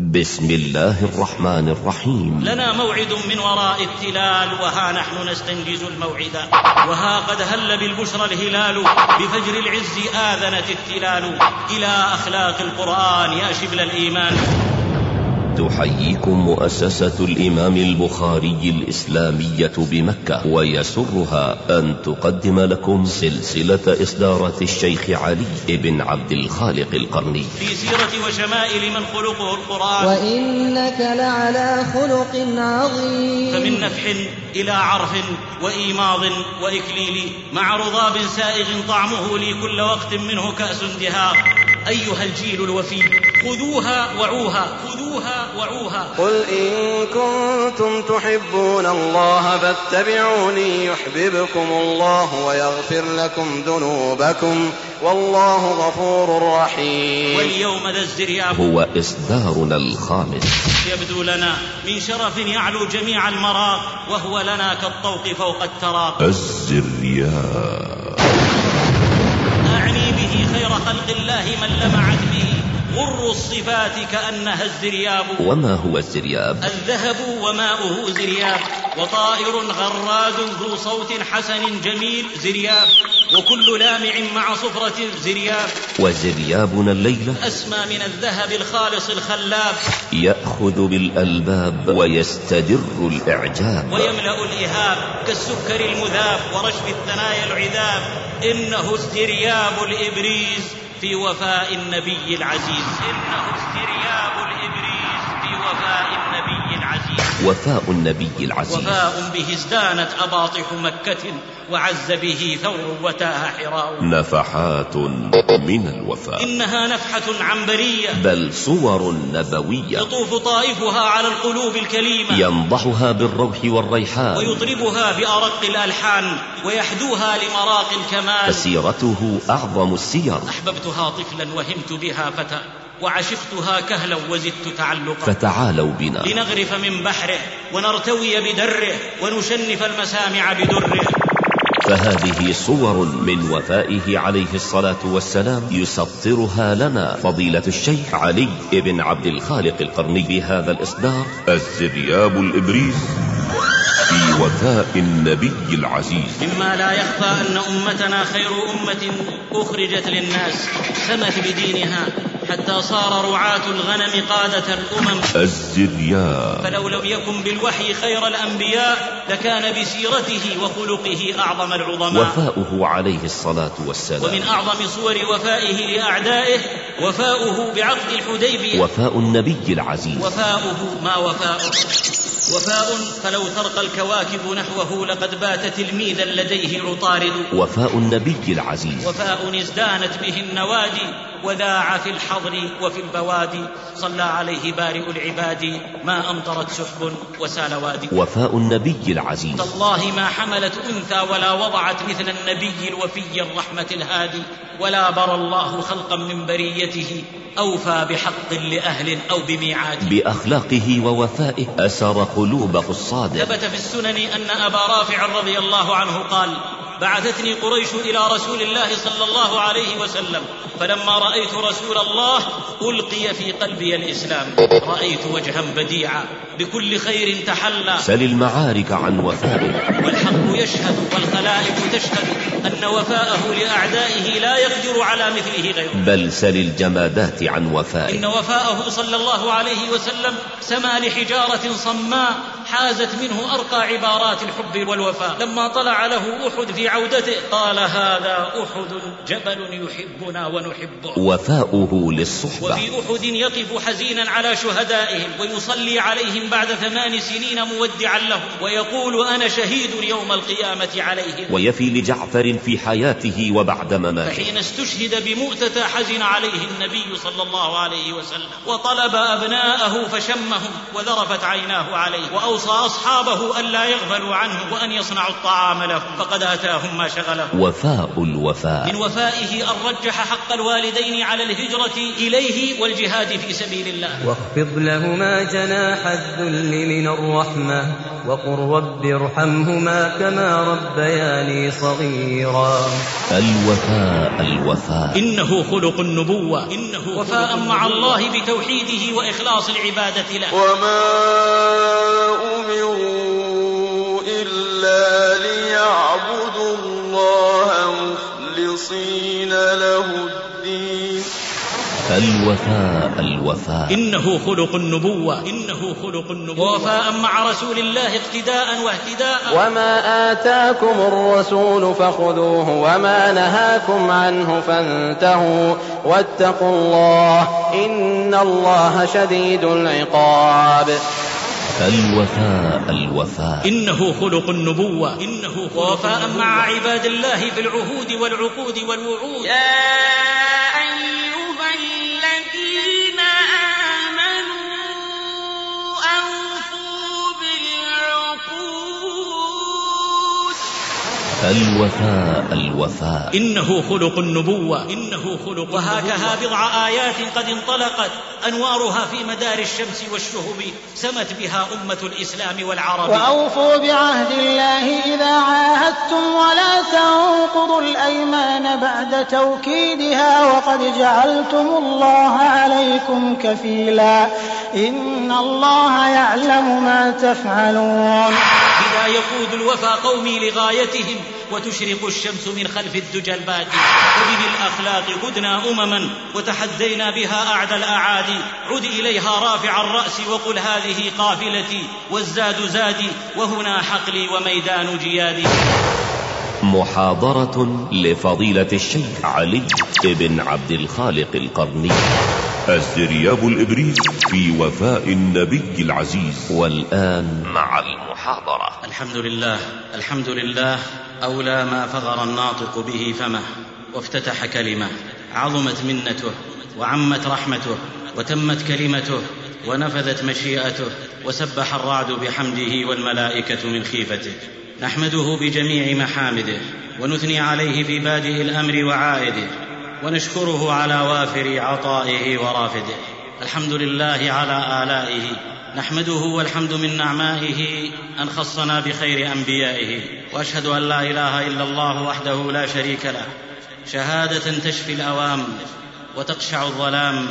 بسم الله الرحمن الرحيم. لنا موعد من وراء التلال وها نحن نستنجز الموعد. وها قد هل بالبشرى الهلال بفجر العز آذنت التلال. إلى أخلاق القرآن يا شبل الإيمان. تحييكم مؤسسة الإمام البخاري الإسلامية بمكة ويسرها أن تقدم لكم سلسلة إصدارات الشيخ علي بن عبد الخالق القرني. في سيرة وشمائل من خلقه القرآن. وإنك لعلى خلق عظيم. فمن نفح إلى عرف وإيماض وإكليل مع رضاب سائغ طعمه لي كل وقت منه كأس دهاق أيها الجيل الوفي خذوها وعوها خذوها وعوها. قل إن كنتم تحبون الله فاتبعوني يحببكم الله ويغفر لكم ذنوبكم والله غفور رحيم. واليوم ذا الزرياب. هو إصدارنا الخامس. يبدو لنا من شرف يعلو جميع المراق وهو لنا كالطوق فوق التراق. به خير خلق الله من لمعت به غر الصفات كأنها الزرياب. وما هو الزرياب؟ الذهب وماؤه زرياب. وطائر غراد ذو صوت حسن جميل زرياب. وكل لامع مع صفرة زرياب. وزريابنا الليلة. أسمى من الذهب الخالص الخلاب. يأخذ بالألباب ويستدر الإعجاب. ويملأ الإهاب كالسكر المذاب ورشف الثنايا العذاب. إنه الزرياب الإبريز. في وفاء النبي العزيز. إنه الزرياب الإبريز في وفاء النبي العزيز. وفاء النبي العزيز. وفاء به ازدانت أباطح مكة. وعز به ثور وتاه حراء نفحات من الوفاء. إنها نفحة عنبرية. بل صور نبوية. يطوف طائفها على القلوب الكليمة. ينضحها بالروح والريحان. ويطربها بأرق الألحان. ويحدوها لمراق الكمال. فسيرته أعظم السير. أحببتها طفلا وهمت بها فتى. وعشقتها كهلا وزدت تعلقا. فتعالوا بنا. لنغرف من بحره ونرتوي بدره ونشنف المسامع بدره. فهذه صور من وفائه عليه الصلاة والسلام يسطرها لنا فضيلة الشيخ علي بن عبد الخالق القرني بهذا الإصدار. الزرياب الإبريز في وفاء النبي العزيز. مما لا يخفى أن أمتنا خير أمة أخرجت للناس سمت بدينها حتى صار رعاة الغنم قادة الأمم. الزرياب فلو لم يكن بالوحي خير الأنبياء لكان بسيرته وخلقه أعظم العظماء. وفاؤه عليه الصلاة والسلام. ومن أعظم صور وفائه لأعدائه وفاؤه بعقد الحديبية. وفاء النبي العزيز. وفاؤه ما وفاؤه. وفاء فلو ترقى الكواكب نحوه لقد بات تلميذا لديه عطارد. وفاء النبي العزيز. وفاء ازدانت به النوادي وذاع في الحضر وفي البوادي. صلى عليه بارئ العباد ما أمطرت سحب وسال وادي. وفاء النبي العزيز. تالله ما حملت أنثى ولا وضعت مثل النبي الوفي الرحمة الهادي. ولا برى الله خلقا من بريته. أوفى بحق لأهل أو بميعاد. بأخلاقه ووفائه أسر قلوب الصادق ثبت في السنن أن أبا رافع رضي الله عنه قال بعثتني قريش إلى رسول الله صلى الله عليه وسلم فلما رأيت رسول الله ألقي في قلبي الإسلام. رأيت وجها بديعا بكل خير تحلى. سل المعارك عن وفائه. والحق يشهد والخلائق تشهد أن وفاءه لأعدائه لا يقدر على مثله غيره. بل سل الجمادات عن إن وفائه وفاءه صلى الله عليه وسلم سما لحجارة صماء حازت منه أرقى عبارات الحب والوفاء لما طلع له أحد في عودته قال هذا أحد جبل يحبنا ونحبه. وفاؤه للصحبة. وفي أحد يقف حزينا على شهدائهم ويصلي عليهم بعد ثمان سنين مودعا لهم ويقول أنا شهيد يوم القيامة عليهم. ويفي لجعفر في حياته وبعد مماته. فحين استشهد بمؤتة حزن عليه النبي صلى الله عليه وسلم وطلب أبناءه فشمهم وذرفت عيناه عليه وأوصى واوصى أصحابه الا يغفلوا عنه وأن يصنعوا الطعام له. فقد آتاهم ما شغلهم وفاء الوفاء. من وفائه أن رجح حق الوالدين على الهجرة إليه والجهاد في سبيل الله. واخفض لهما جناح الذل من الرحمة وقل رب ارحمهما كما ربياني صغيرا. الوفاء الوفاء. إنه خلق النبوة. إنه وفاء مع الله بتوحيده وإخلاص العبادة له. وما أمروا إلا ليعبدوا الله مخلصين له الدين. الوفاء الوفاء. إنه خلق النبوة. إنه خلق النبوة. ووفاء مع رسول الله اقتداء واهتداء. وما آتاكم الرسول فخذوه وما نهاكم عنه فانتهوا واتقوا الله إن الله شديد العقاب. الوفاء الوفاء. إنه خلق النبوة. إنه خلق ووفاء مع عباد الله في العهود والعقود والوعود. يا أيها الوفاء الوفاء. إنه خلق النبوة. إنه خلق وهكذا بضع آيات قد انطلقت أنوارها في مدار الشمس والشهب سمت بها أمة الإسلام والعرب. وأوفوا بعهد الله إذا عاهدتم ولا تنقضوا الأيمان بعد توكيدها وقد جعلتم الله عليكم كفيلا. إن الله يعلم ما تفعلون. إذا يقود الوفى قومي لغايتهم وتشرق الشمس من خلف الدجى البادي وبالأخلاق قدنا أمما وتحدينا بها أعدى الأعادي عد إليها رافع الرأس وقل هذه قافلتي. والزاد زادي وهنا حقلي وميدان جيادي. محاضرة لفضيلة الشيخ علي بن عبد الخالق القرني. الزرياب الإبريق في وفاء النبي العزيز. والآن مع المحاضرة. الحمد لله الحمد لله أولى ما فغر الناطق به فمه وافتتح كلمة عظمت منته وعمت رحمته وتمت كلمته ونفذت مشيئته وسبح الرعد بحمده والملائكة من خيفته. نحمده بجميع محامده ونثني عليه في بادئ الأمر وعائده ونشكره على وافر عطائه ورافده. الحمد لله على آلائه نحمده والحمد من نعمائه أن خصنا بخير أنبيائه وأشهد أن لا إله إلا الله وحده لا شريك له. شهادة تشفي الأوام وتقشع الظلام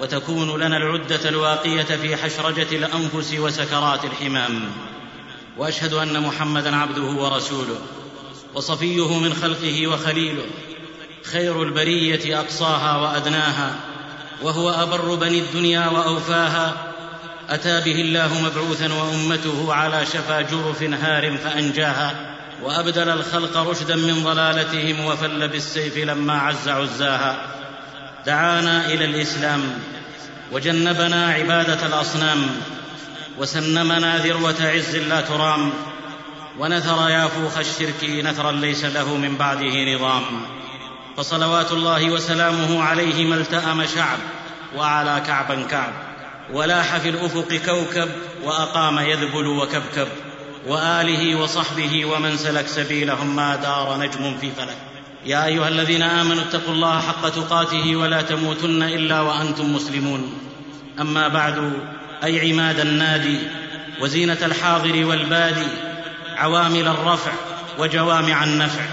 وتكون لنا العدة الواقية في حشرجة الأنفس وسكرات الحمام. وأشهد أن محمدا عبده ورسوله وصفيه من خلقه وخليله خير البرية أقصاها وأدناها وهو أبر بني الدنيا وأوفاها أتى به الله مبعوثا وأمته على شفا جرف هار فأنجاها وأبدل الخلق رشدا من ضلالتهم وفل بالسيف لما عز عزاها. دعانا إلى الإسلام وجنبنا عبادة الأصنام وسنمنا ذروة عز لا ترام. ونثر يافوخ الشرك نثرا ليس له من بعده نظام. فصلوات الله وسلامه عليه ما التأم شعب وعلى كعبا كعب. ولاح في الأفق كوكب وأقام يذبل وكبكب. وآله وصحبه ومن سلك سبيلهم ما دار نجم في فلك. يا أيها الذين آمنوا اتقوا الله حق تقاته ولا تموتن إلا وأنتم مسلمون. أما بعد أي عماد النادي وزينة الحاضر والبادي عوامل الرفع وجوامع النفع.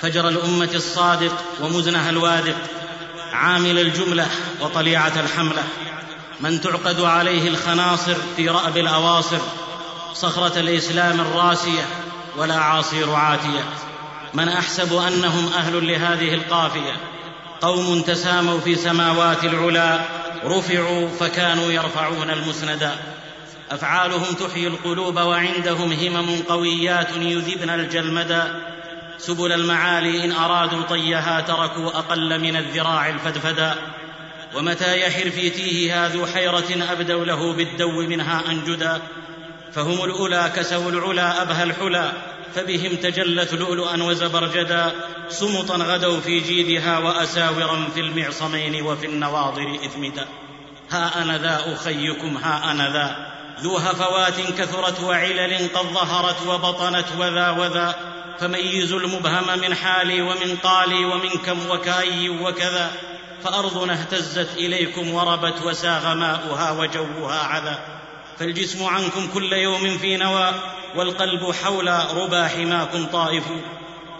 فجر الأمة الصادق ومزنها الوادق عامل الجملة وطليعة الحملة. من تعقد عليه الخناصر في رأب الأواصر صخرة الإسلام الراسية ولا عاصير عاتية. من أحسب أنهم أهل لهذه القافية قوم تساموا في سماوات العلا رفعوا فكانوا يرفعون المسندا أفعالهم تحيي القلوب وعندهم همم قويات يذبن الجلمدا سبل المعالي إن أرادوا طيها تركوا أقل من الذراع الفدفدا ومتى يحر في تيهها ذو حيرة أبدوا له بالدو منها أنجدا. فهم الأولى كسوا العلا أبهى الحلا. فبهم تجلت لؤلؤا وزبرجدا سمطا غدوا في جيدها وأساورا في المعصمين وفي النواضر إثمدا ها أنا ذا أخيكم ها أنا ذا. ذو هفوات كثرت وعلل قد ظهرت وبطنت وذا وذا. فميزوا المبهم من حالي ومن قالي ومن كم وكأي وكذا. فأرضنا اهتزت إليكم وربت وساغ ماؤها وجوها عذا. فالجسم عنكم كل يوم في نوى. والقلب حول ربا حماكم طائف.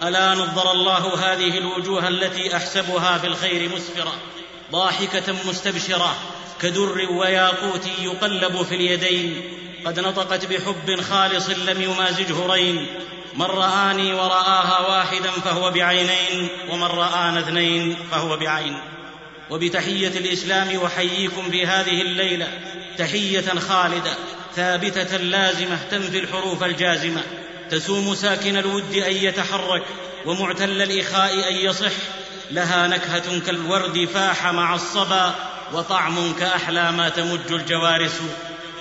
ألا نظر الله هذه الوجوه التي أحسبها في الخير مسفرة ضاحكة مستبشرة كدر وياقوت يقلب في اليدين. قد نطقت بحب خالص لم يمازجه رين. من رآني ورآها واحدا فهو بعينين ومن رآنا اثنين فهو بعين. وبتحية الإسلام أحييكم في هذه الليلة تحية خالدة ثابتة لازمة تنفي الحروف الجازمة. تسوم ساكن الود أن يتحرك ومعتل الإخاء أن يصح. لها نكهة كالورد فاح مع الصبا وطعم كأحلى ما تمج الجوارس.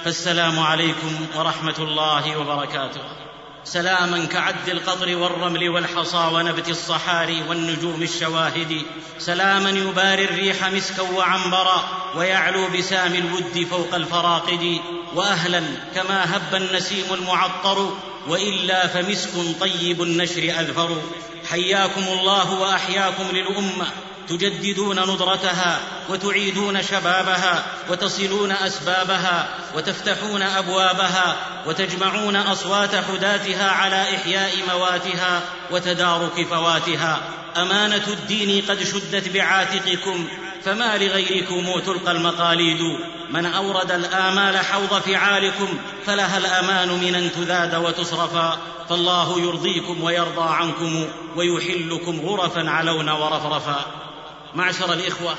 فالسلام عليكم ورحمة الله وبركاته. سلاما كعد القطر والرمل والحصى ونبت الصحاري والنجوم الشواهد سلاما يباري الريح مسكا وعنبرا ويعلو بسام الود فوق الفراقد وأهلا كما هب النسيم المعطر وإلا فمسك طيب النشر أذفر. حياكم الله وأحياكم للأمة. تجددون نضرتها وتعيدون شبابها وتصلون أسبابها وتفتحون أبوابها وتجمعون أصوات حداتها على إحياء مواتها وتدارك فواتها. أمانة الدين قد شدت بعاتقكم فما لغيركم تلقى المقاليد. من أورد الآمال حوض فعالكم فلها الأمان من أن تذاد وتصرفا. فالله يرضيكم ويرضى عنكم ويحلكم غرفا علون ورفرفا. معشر الإخوة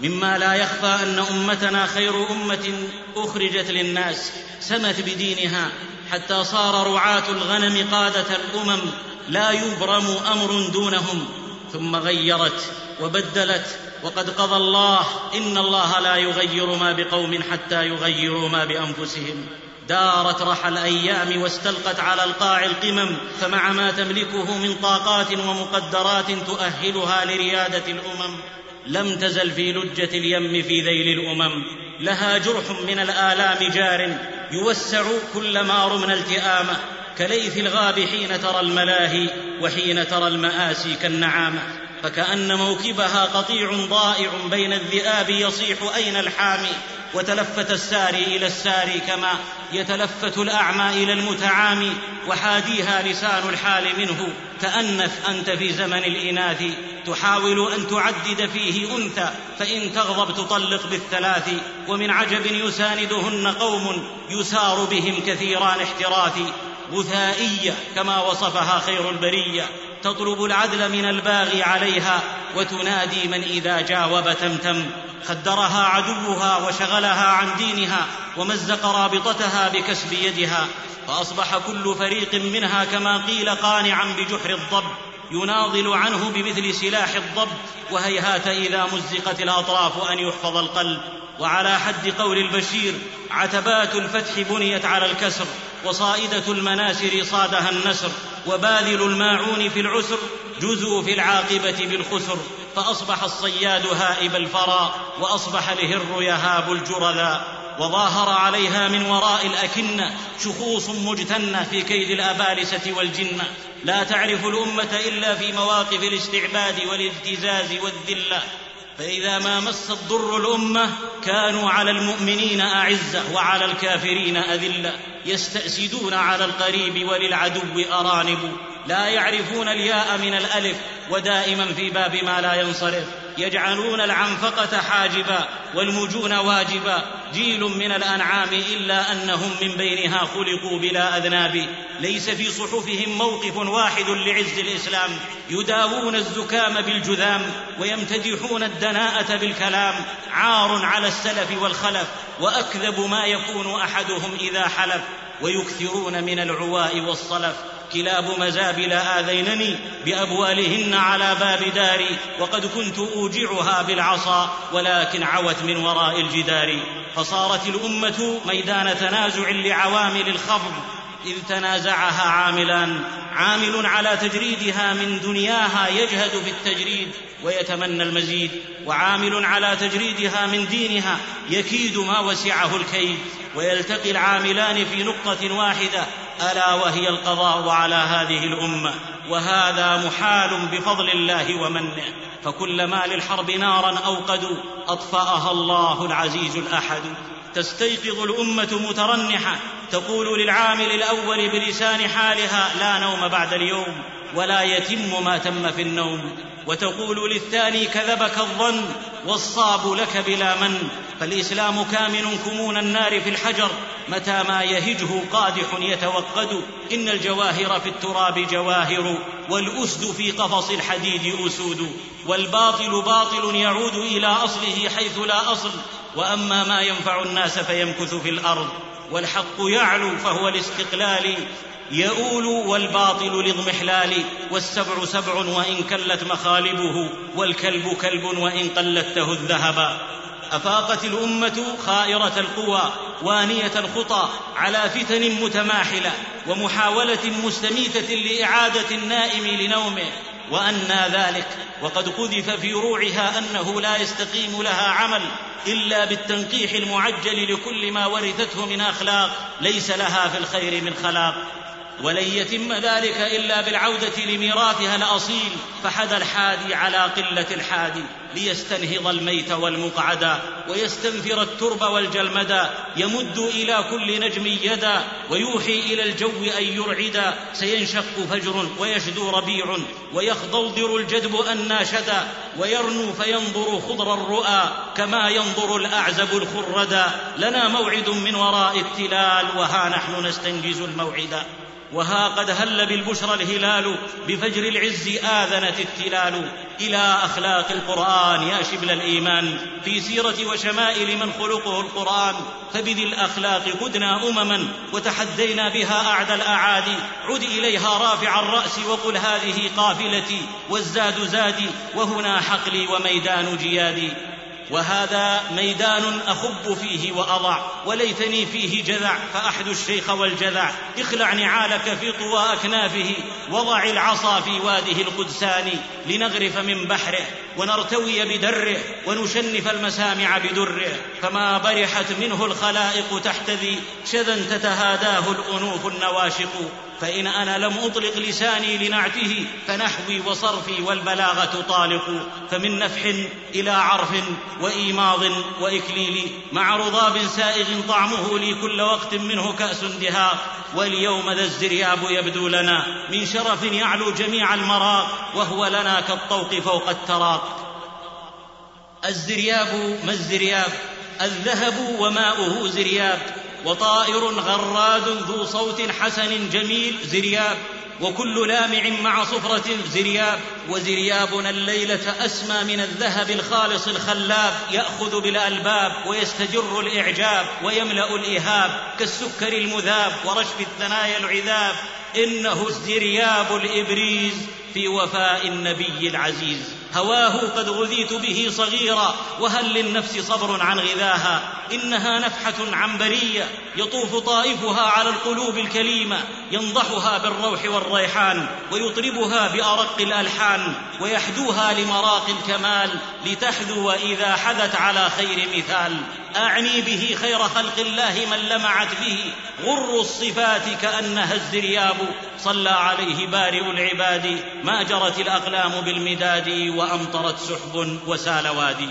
مما لا يخفى أن أمتنا خير أمة أخرجت للناس سمت بدينها حتى صار رعاة الغنم قادة الأمم لا يبرم أمر دونهم ثم غيرت وبدلت وقد قضى الله إن الله لا يغير ما بقوم حتى يغيروا ما بأنفسهم. دارت رحى الأيام واستلقت على القاع القمم فمع ما تملكه من طاقات ومقدرات تؤهلها لريادة الأمم. لم تزل في لجة اليم في ذيل الأمم. لها جرح من الآلام جار يوسع كلما رمنا التئامه كليث الغاب حين ترى الملاهي وحين ترى المآسي كالنعامه فكأن موكبها قطيع ضائع بين الذئاب يصيح أين الحامي. وتلفت الساري إلى الساري كما يتلفت الأعمى إلى المتعامي وحاديها لسان الحال منه تانف أنت في زمن الإناث تحاول أن تعدد فيه أنثى فإن تغضب تطلق بالثلاث ومن عجب يساندهن قوم يسار بهم كثيران احتراث. غثائيه كما وصفها خير البرية تطلب العدل من الباغي عليها وتنادي من إذا جاوب تمتم. خدرها عدوها وشغلها عن دينها ومزق رابطتها بكسب يدها فأصبح كل فريق منها كما قيل قانعا بجحر الضب يناضل عنه بمثل سلاح الضب وهيهات إذا مزقت الأطراف أن يحفظ القلب. وعلى حد قول البشير عتبات الفتح بنيت على الكسر وصائدة المناسر صادها النسر وباذل الماعون في العسر جزوا في العاقبة بالخسر فأصبح الصياد هائب الفرا وأصبح الهر يهاب الجرذا وظاهر عليها من وراء الاكنه شخوص مجتنه في كيد الأبالسة والجنه لا تعرف الأمة إلا في مواقف الاستعباد والابتزاز والذلة. فإذا ما مس الضر الأمة كانوا على المؤمنين أعزة وعلى الكافرين أذلة يستأسدون على القريب وللعدو أرانب لا يعرفون الياء من الألف ودائما في باب ما لا ينصرف. يجعلون العنفقة حاجبا والمجون واجبا. جيل من الأنعام إلا أنهم من بينها خلقوا بلا أذناب. ليس في صحفهم موقف واحد لعز الإسلام. يداوون الزكام بالجذام ويمتدحون الدناءة بالكلام. عار على السلف والخلف. وأكذب ما يكون أحدهم إذا حلف. ويكثرون من العواء والصلف. كلاب مزابل آذينني بأبوالهن على باب داري وقد كنت أوجعها بالعصا ولكن عوت من وراء الجدار. فصارت الأمة ميدان تنازع لعوامل الخفض إذ تنازعها عاملان. عامل على تجريدها من دنياها يجهد في التجريد ويتمنى المزيد وعامل على تجريدها من دينها يكيد ما وسعه الكيد. ويلتقي العاملان في نقطة واحدة ألا وهي القضاء على هذه الأمة وهذا محال بفضل الله ومنه. فكلما للحرب نارا أوقدوا أطفأها الله العزيز الأحد. تستيقظ الأمة مترنحة تقول للعامل الأول بلسان حالها لا نوم بعد اليوم. ولا يتم ما تم في النوم. وتقول للثاني كذبك الظن والصاب لك بلا من. فالإسلام كامن كمون النار في الحجر متى ما يهجه قادح يتوقد. إن الجواهر في التراب جواهر والأسد في قفص الحديد أسود. والباطل باطل يعود إلى أصله حيث لا أصل. وأما ما ينفع الناس فيمكث في الأرض. والحق يعلو فهو الاستقلال. يؤول والباطل لاضمحلال والسبع سبع وإن كلت مخالبه والكلب كلب وإن قلدته الذهبا أفاقت الأمة خائرة القوى وانية الخطى على فتن متماحلة ومحاولة مستميتة لإعادة النائم لنومه. وانى ذلك وقد قذف في روعها أنه لا يستقيم لها عمل إلا بالتنقيح المعجل لكل ما ورثته من أخلاق ليس لها في الخير من خلاق. ولن يتم ذلك إلا بالعودة لميراثها الأصيل فحدى الحادي على قلة الحادي ليستنهض الميت والمقعدا ويستنفر الترب والجلمدا يمد إلى كل نجم يدا ويوحي إلى الجو أن يرعدا سينشق فجر ويشدو ربيع ويخضلضر الجدب الناشدا ويرنو فينظر خضر الرؤى كما ينظر الأعزب الخردا لنا موعد من وراء التلال وها نحن نستنجز الموعدا وها قد هل بالبشرى الهلال بفجر العز آذنت التلال. إلى أخلاق القرآن يا شبل الإيمان. في سيرة وشمائل من خلقه القرآن. فبذي الأخلاق قدنا أمما وتحدينا بها أعدى الأعادي عد إليها رافع الرأس وقل هذه قافلتي. والزاد زادي وهنا حقلي وميدان جيادي. وهذا ميدان أخب فيه وأضع وليتني فيه جذع فأحد الشيخ والجذع. اخلع نعالك في طوى أكنافه وضع العصا في واده القدسان لنغرف من بحره ونرتوي بدره ونشنف المسامع بدره. فما برحت منه الخلائق تحتذي شذا تتهاداه الأنوف النواشق. فإن أنا لم أطلق لساني لنعته فنحوي وصرفي والبلاغة طالق فمن نفح إلى عرف وإيماض وإكليل مع رضاب سائغ طعمه لي كل وقت منه كأس دهاق واليوم ذا الزرياب يبدو لنا من شرف يعلو جميع المراق وهو لنا كالطوق فوق التراق. الزرياب ما الزرياب؟ الذهب وماؤه زرياب. وطائر غراد ذو صوت حسن جميل زرياب وكل لامع مع صفرة زرياب وزريابنا الليلة أسمى من الذهب الخالص الخلاب يأخذ بالألباب ويستجر الإعجاب ويملأ الإهاب كالسكر المذاب ورشف الثنايا العذاب إنه الزرياب الإبريز. في وفاء النبي العزيز. هواه قد غذيت به صغيرا وهل للنفس صبر عن غذاها؟ إنها نفحة عنبرية يطوف طائفها على القلوب الكليمة ينضحها بالروح والريحان ويطربها بأرق الألحان ويحدوها لمراق الكمال لتحذو اذا حذت على خير مثال. أعني به خير خلق الله من لمعت به غر الصفات كأنها الزرياب. صلى عليه بارئ العباد. ما جرت الأقلام بالمداد وأمطرت سحب وسال وادي.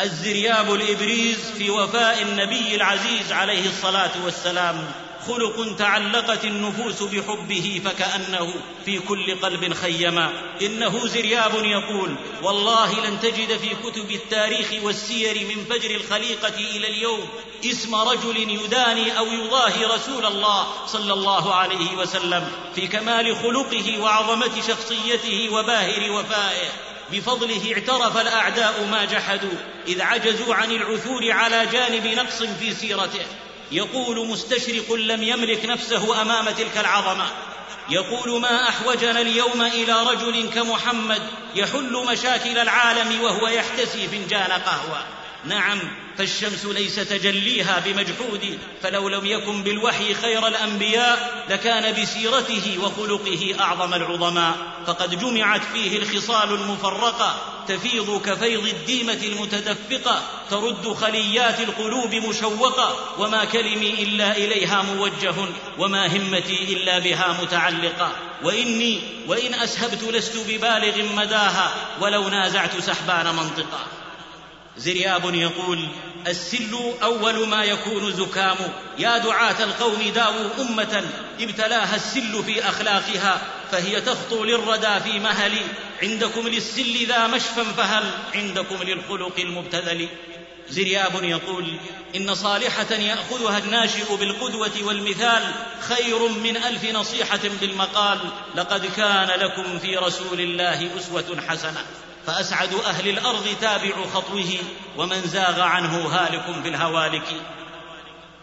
الزرياب الابريز في وفاء النبي العزيز عليه الصلاة والسلام خلق تعلقت النفوس بحبه فكأنه في كل قلب خيما إنه زرياب يقول والله لن تجد في كتب التاريخ والسير من فجر الخليقة إلى اليوم اسم رجل يداني أو يضاهي رسول الله صلى الله عليه وسلم في كمال خلقه وعظمة شخصيته وباهر وفائه. بفضله اعترف الأعداء ما جحدوا إذ عجزوا عن العثور على جانب نقص في سيرته. يقول مستشرق لم يملك نفسه أمام تلك العظمة. يقول ما أحوجنا اليوم إلى رجل كمحمد يحل مشاكل العالم وهو يحتسي فنجان قهوة. نعم فالشمس ليس تجليها بمجحود فلو لم يكن بالوحي خير الأنبياء لكان بسيرته وخلقه أعظم العظماء. فقد جمعت فيه الخصال المفرقة تفيض كفيض الديمة المتدفقة ترد خليات القلوب مشوقة وما كلمي إلا إليها موجه وما همتي إلا بها متعلقة. وإني وإن أسهبت لست ببالغ مداها ولو نازعت سحبان منطقا زرياب يقول السل أول ما يكون زكام. يا دعاة القوم داووا أمة ابتلاها السل في أخلاقها فهي تخطو للردى في مهل. عندكم للسل ذا مشفى فهل عندكم للخلق المبتذل. زرياب يقول إن صالحة يأخذها الناشئ بالقدوة والمثال خير من ألف نصيحة بالمقال. لقد كان لكم في رسول الله أسوة حسنة. فأسعد أهل الأرض تابع خطوه ومن زاغ عنه هالك في الهوالك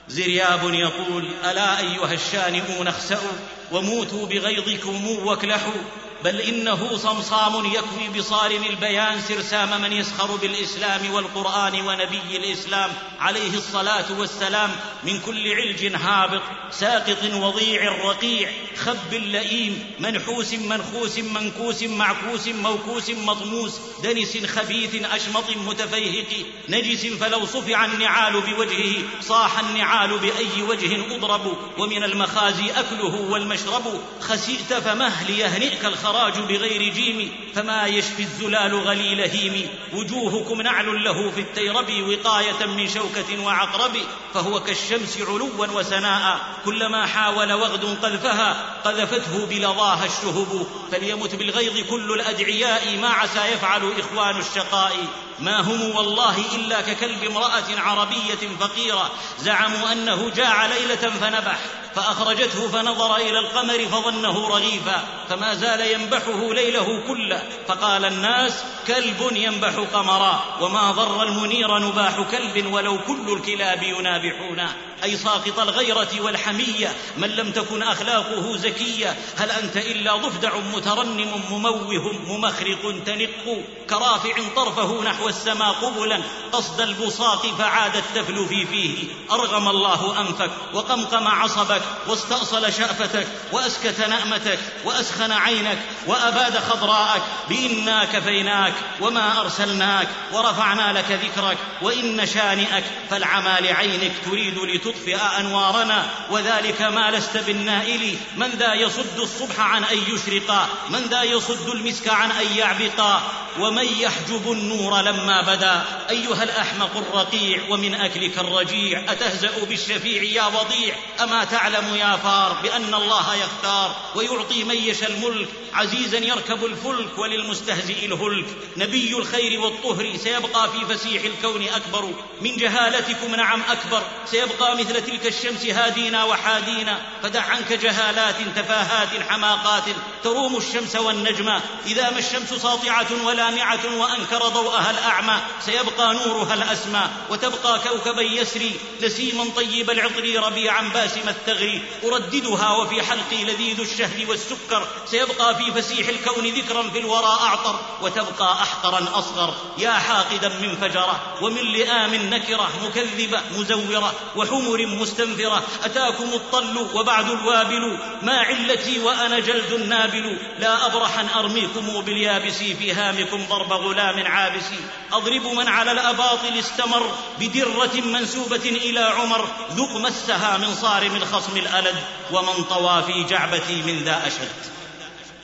زرياب يقول ألا أيها الشانئون اخسأوا وموتوا بغيظكم واكلحوا بل إنه صمصام يكوي بصارم البيان سرسام من يسخر بالإسلام والقرآن ونبي الإسلام عليه الصلاة والسلام من كل علج هابط ساقط وضيع رقيع خب لئيم منحوس منخوس منكوس معكوس موكوس مطموس دنس خبيث أشمط متفيهق نجس فلو صفع النعال بوجهه صاح النعال بأي وجه أضرب ومن المخازي أكله والمشرب خسئت فمه ليهنئك الخراب الخراج بغير جيم فما يشفي الزلال غليل هيم. وجوهكم نعل له في الترب وقاية من شوكة وعقرب فهو كالشمس علوا وسناء. كلما حاول وغد قذفها قذفته بلظاها الشهب. فليمت بالغيظ كل الأدعياء ما عسى يفعل إخوان الشقاء. ما هم والله إلا ككلب امرأة عربية فقيرة. زعموا أنه جاع ليلة فنبح. فأخرجته فنظر إلى القمر فظنه رغيفا فما زال ينبحه ليله كله. فقال الناس كلب ينبح قمرا وما ضر المنير نباح كلب ولو كل الكلاب ينابحون. أي ساقط الغيرة والحمية من لم تكن أخلاقه زكية. هل أنت إلا ضفدع مترنم مموه ممخرق تنق؟ كرافع طرفه نحو السماء قبلا قصد البساط فعاد التفل في فيه. أرغم الله أنفك وقمقم عصبك. واستأصل شأفتك وأسكت نأمتك وأسخن عينك وأباد خضراءك. بإنا كفيناك وما أرسلناك ورفعنا لك ذكرك وإن شانئك فالعمى لعينك تريد لتطفئ أنوارنا. وذلك ما لست بالنائل. من ذا يصد الصبح عن أن يشرقا من ذا يصد المسك عن أن يعبقا ومن يحجب النور لما بدا؟ أيها الأحمق الرقيع ومن أكلك الرجيع أتهزأ بالشفيع يا وضيع؟ أما تعلم يا فار بأن الله يختار ويعطي من الملك عزيزا يركب الفلك وللمستهزئ الهلك. نبي الخير والطهر سيبقى في فسيح الكون أكبر. من جهالتكم نعم أكبر سيبقى مثل تلك الشمس هادينا وحادينا. فدع عنك جهالات تفاهات حماقات تروم الشمس والنجم. إذا ما الشمس ساطعة ولامعة وأنكر ضوءها الأعمى سيبقى نورها الأسمى. وتبقى كوكبا يسري نسيما طيب العطر ربيعا باسم الثغر أرددها وفي حلقي لذيذ الشهد والسكر. سيبقى في فسيح الكون ذكرا في الورى أعطر وتبقى أحقرا أصغر. يا حاقدا من فجرة ومن لئام نكرة مكذبة مزورة وحمر مستنفرة. أتاكم الطل وبعد الوابل ما علتي وأنا جلد نابل. لا أبرح أن أرميكم باليابس في هامكم ضرب غلام عابس. أضرب من على الأباطل استمر بدرة منسوبة إلى عمر. ذق مسها من صارم الخصم الألد ومن طوى في جعبتي من ذا أشد.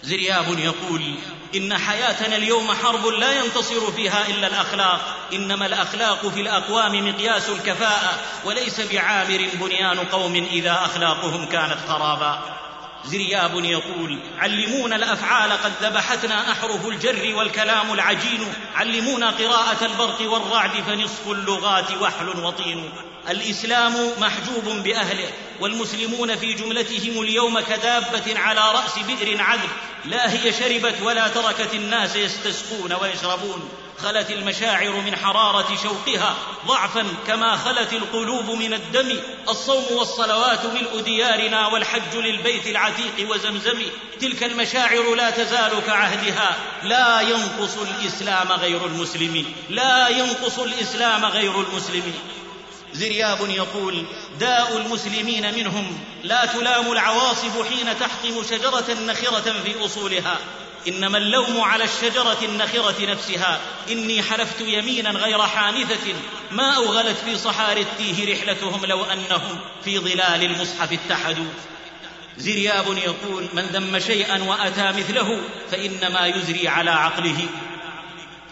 زرياب يقول إن حياتنا اليوم حرب لا ينتصر فيها إلا الأخلاق إنما الأخلاق في الأقوام مقياس الكفاءة وليس بعامر بنيان قوم إذا أخلاقهم كانت خرابا. زرياب يقول علمونا الأفعال قد ذبحتنا أحرف الجر والكلام العجين علمونا قراءة البرق والرعد فنصف اللغات وحل وطين. الإسلام محجوب بأهله والمسلمون في جملتهم اليوم كدابة على رأس بئر عذب لا هي شربت ولا تركت الناس يستسقون ويشربون خلت المشاعر من حرارة شوقها ضعفا كما خلت القلوب من الدم الصوم والصلوات ملء ديارنا والحج للبيت العتيق وزمزم تلك المشاعر لا تزال كعهدها لا ينقص الإسلام غير المسلمين لا ينقص الإسلام غير المسلمين. زرياب يقول داء المسلمين منهم لا تلام العواصف حين تحطم شجرة نخرة في أصولها. إنما اللوم على الشجرة النخرة نفسها. إني حلفت يمينا غير حانثة. ما أوغلت في صحار التيه رحلتهم لو أنهم في ظلال المصحف اتحدوا. زرياب يقول من ذم شيئا وأتى مثله فإنما يزري على عقله.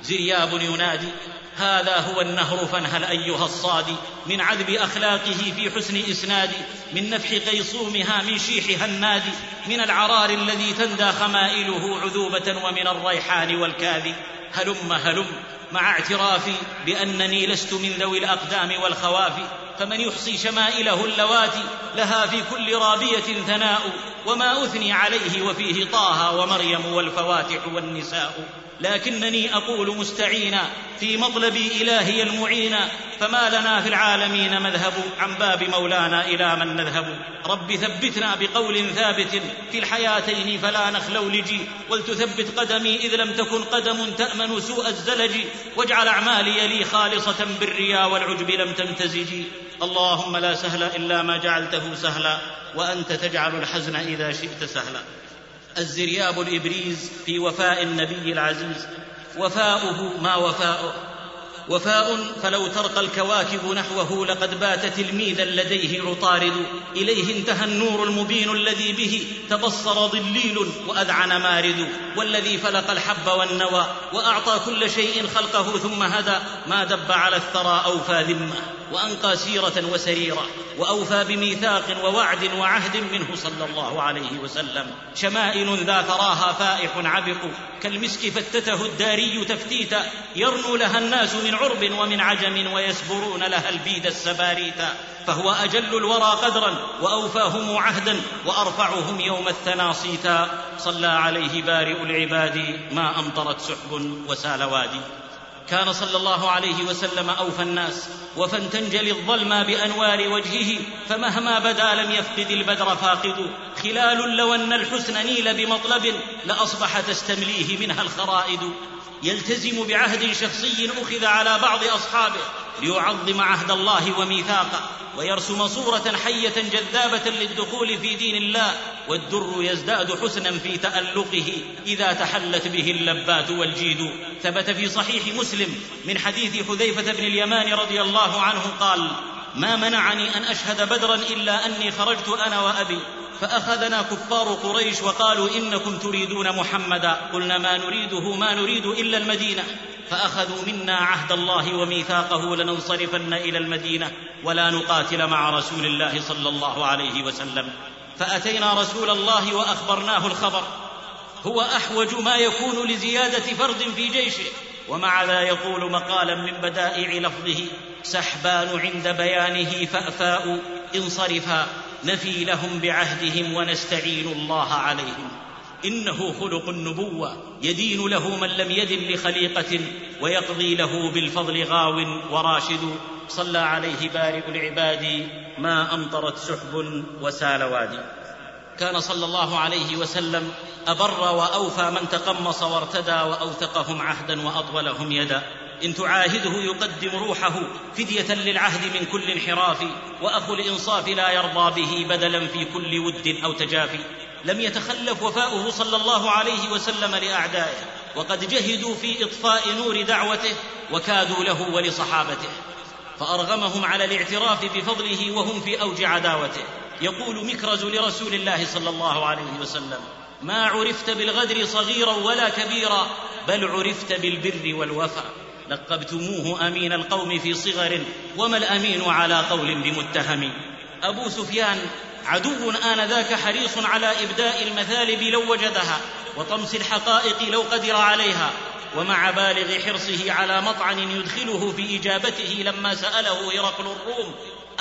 زرياب ينادي هذا هو النهر فانهل أيها الصادي من عذب أخلاقه في حسن اسنادي من نفح قيصومها من شيحها النادي من العرار الذي تندى خمائله عذوبة ومن الريحان والكاذي هلم هلم مع اعترافي بأنني لست من ذوي الأقدام والخوافي فمن يحصي شمائله اللواتي لها في كل رابية ثناء وما أثني عليه وفيه طه ومريم والفواتح والنساء. لكنني أقول مستعينا في مطلب إلهي المعين فما لنا في العالمين مذهب عن باب مولانا إلى من نذهب. رب ثبتنا بقول ثابت في الحياتين فلا نخلولج ولتثبت قدمي إذ لم تكن قدم تأمن سوء الزلج واجعل أعمالي لي خالصة بالريا والعجب لم تمتزج اللهم لا سهل إلا ما جعلته سهلا وأنت تجعل الحزن إذا شئت سهلا. الزرياب الإبريز في وفاء النبي العزيز. وفاؤه ما وفاؤه. وفاء فلو ترقى الكواكب نحوه لقد بات تلميذا لديه عطارد. إليه انتهى النور المبين الذي به تبصر ضليل وأذعن مارد. والذي فلق الحب والنوى وأعطى كل شيء خلقه ثم هدى. ما دب على الثرى أوفى ذمة وأنقى سيرة وسريرة وأوفى بميثاق ووعد وعهد منه صلى الله عليه وسلم. شمائل ذا ثراها فائح عبق. كالمسك فتته الداري تفتيتا. يرنو لها الناس من عرب ومن عجم ويسبرون لها البيد السباريتا فهو أجل الورى قدرا وأوفاهم عهدا وأرفعهم يوم الثنى صيتا صلى عليه بارئ العباد ما أمطرت سحب وسال وادي. كان صلى الله عليه وسلم أوفى الناس وفى تنجلي الظلمى بأنوار وجهه فمهما بدا لم يفقد البدر فاقد. خلال لو أن الحسن نيل بمطلب لاصبح تستمليه منها الخرائد. يلتزم بعهد شخصي أخذ على بعض أصحابه ليعظم عهد الله وميثاقه ويرسم صورة حية جذابة للدخول في دين الله والدر يزداد حسنا في تألقه إذا تحلت به اللبات والجيد. ثبت في صحيح مسلم من حديث حذيفة بن اليمان رضي الله عنه قال ما منعني أن أشهد بدرا إلا أني خرجت أنا وأبي فأخذنا كفار قريش وقالوا إنكم تريدون محمدا. قلنا ما نريده ما نريد إلا المدينة. فأخذوا منا عهد الله وميثاقه لننصرفن إلى المدينة ولا نقاتل مع رسول الله صلى الله عليه وسلم. فأتينا رسول الله وأخبرناه الخبر. هو أحوج ما يكون لزيادة فرد في جيشه. ومع ذا يقول مقالا من بدائع لفظه سحبان عند بيانه فأفاء انصرفا نفي لهم بعهدهم ونستعين الله عليهم. إنه خلق النبوة يدين له من لم يدن لخليقة ويقضي له بالفضل غاو وراشد. صلى عليه بارئ العباد ما أمطرت سحب وسال وادي. كان صلى الله عليه وسلم أبر وأوفى من تقمص وارتدى وأوثقهم عهدا وأطولهم يدا. إن تعاهده يقدم روحه فدية للعهد من كل انحراف وأخو الإنصاف لا يرضى به بدلا في كل ود أو تجافي. لم يتخلف وفاؤه صلى الله عليه وسلم لأعدائه وقد جهدوا في إطفاء نور دعوته وكادوا له ولصحابته. فأرغمهم على الاعتراف بفضله وهم في أوج عداوته. يقول مكرز لرسول الله صلى الله عليه وسلم ما عرفت بالغدر صغيرا ولا كبيرا بل عرفت بالبر والوفا. لقبتموه أمين القوم في صغر وما الأمين على قول بمتهم. أبو سفيان عدو انذاك حريص على إبداء المثالب لو وجدها وطمس الحقائق لو قدر عليها ومع بالغ حرصه على مطعن يدخله في إجابته لما سأله هرقل الروم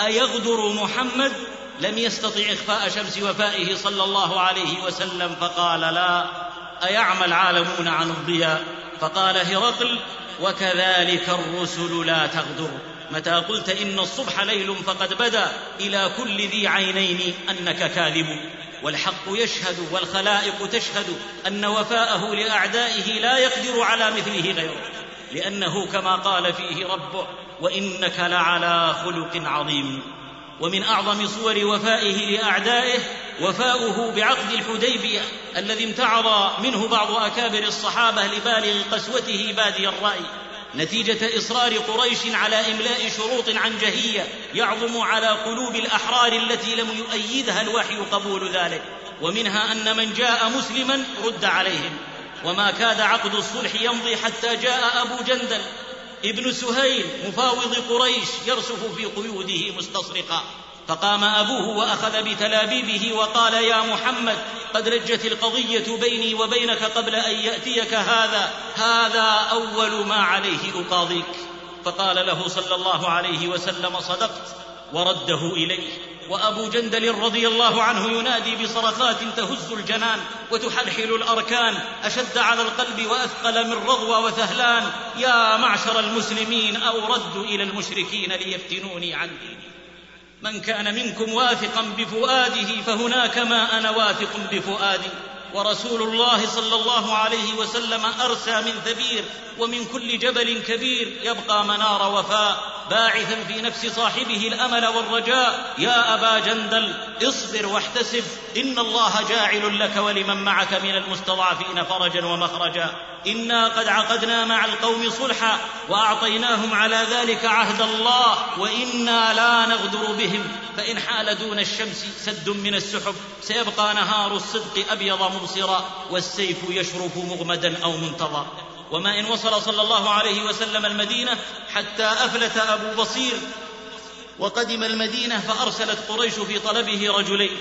أيغدر محمد؟ لم يستطع إخفاء شمس وفائه صلى الله عليه وسلم فقال لا. ايعمى العالمون عن الضياء؟ فقال هرقل وكذلك الرسل لا تغدر. متى قلت إن الصبح ليل فقد بدا إلى كل ذي عينين أنك كاذب. والحق يشهد والخلائق تشهد أن وفاءه لأعدائه لا يقدر على مثله غيره. لأنه كما قال فيه ربه وإنك لعلى خلق عظيم. ومن أعظم صور وفائه لأعدائه وفاؤه بعقد الحديبية الذي امتعض منه بعض أكابر الصحابة لبالغ قسوته بادي الرأي. نتيجة إصرار قريش على إملاء شروط عنجهية يعظم على قلوب الأحرار التي لم يؤيدها الوحي قبول ذلك ومنها أن من جاء مسلما رد عليهم. وما كاد عقد الصلح يمضي حتى جاء أبو جندل. ابن سهيل مفاوض قريش يرسف في قيوده مستصرخا فقام أبوه وأخذ بتلابيبه وقال يا محمد قد رجت القضية بيني وبينك قبل أن يأتيك هذا هذا أول ما عليه أقاضيك. فقال له صلى الله عليه وسلم صدقت ورده إليه. وأبو جندل رضي الله عنه ينادي بصرخات تهز الجنان وتحلحل الأركان أشد على القلب وأثقل من رضوى وثهلان يا معشر المسلمين أو ردوا إلى المشركين ليفتنوني عن ديني. من كان منكم واثقا بفؤاده فهناك ما أنا واثق بفؤادي. ورسول الله صلى الله عليه وسلم أرسى من ثبير ومن كل جبل كبير يبقى منار وفاء باعثا في نفس صاحبه الأمل والرجاء. يا أبا جندل اصبر واحتسب. ان الله جاعل لك ولمن معك من المستضعفين فرجا ومخرجا أنا قد عقدنا مع القوم صلحا واعطيناهم على ذلك عهد الله وأنا لا نغدر بهم فان حال دون الشمس سد من السحب سيبقى نهار الصدق أبيض مبصرا والسيف يشرف مغمدا أو منتظر. وما إن وصل صلى الله عليه وسلم المدينة حتى أفلت أبو بصير وقدم المدينة فأرسلت قريش في طلبه رجلين.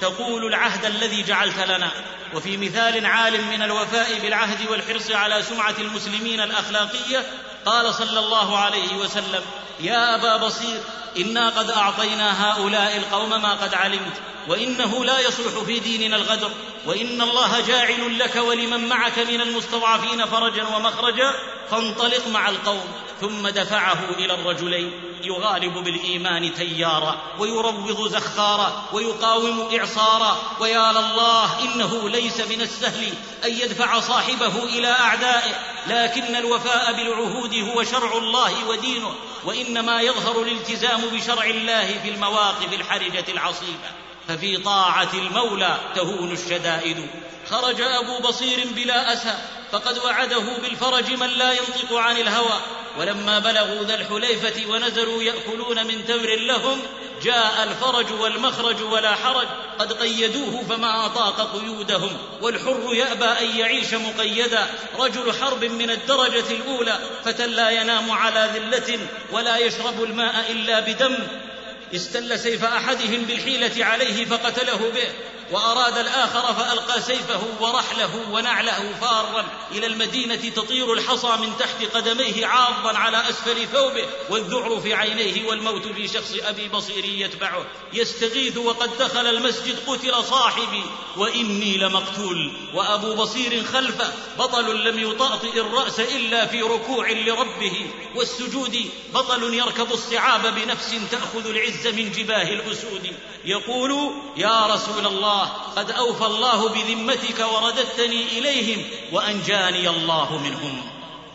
تقول العهد الذي جعلت لنا. وفي مثال عال من الوفاء بالعهد والحرص على سمعة المسلمين الأخلاقية قال صلى الله عليه وسلم يا أبا بصير إنا قد أعطينا هؤلاء القوم ما قد علمت. وإنه لا يصلح في ديننا الغدر وإن الله جاعل لك ولمن معك من المستضعفين فرجا ومخرجا فانطلق مع القوم ثم دفعه إلى الرجلين يغالب بالإيمان تيارا ويروض زخارا ويقاوم إعصارا ويا لله إنه ليس من السهل أن يدفع صاحبه إلى أعدائه لكن الوفاء بالعهود هو شرع الله ودينه وإنما يظهر الالتزام بشرع الله في المواقف الحرجة العصيبة. ففي طاعة المولى تهون الشدائد. خرج أبو بصير بلا أسى فقد وعده بالفرج من لا ينطق عن الهوى. ولما بلغوا ذا الحليفة ونزلوا يأكلون من تمر لهم جاء الفرج والمخرج ولا حرج. قد قيدوه فما أطاق قيودهم. والحر يأبى أن يعيش مقيدا. رجل حرب من الدرجة الأولى فتى لا ينام على ذلة ولا يشرب الماء إلا بدم. استل سيف أحدهم بالحيلة عليه فقتله به. وأراد الآخر فألقى سيفه ورحله ونعله فارا إلى المدينة تطير الحصى من تحت قدميه عاضا على أسفل ثوبه والذعر في عينيه والموت في شخص أبي بصير يتبعه. يستغيث وقد دخل المسجد قتل صاحبي. وإني لمقتول. وأبو بصير خلفه. بطل لم يطاطئ الرأس إلا في ركوع لربه. والسجود بطل يركب الصعاب بنفس تأخذ العز من جباه الأسود. يقول يا رسول الله قد أوفى الله بذمتك ورددتني إليهم وأنجاني الله منهم.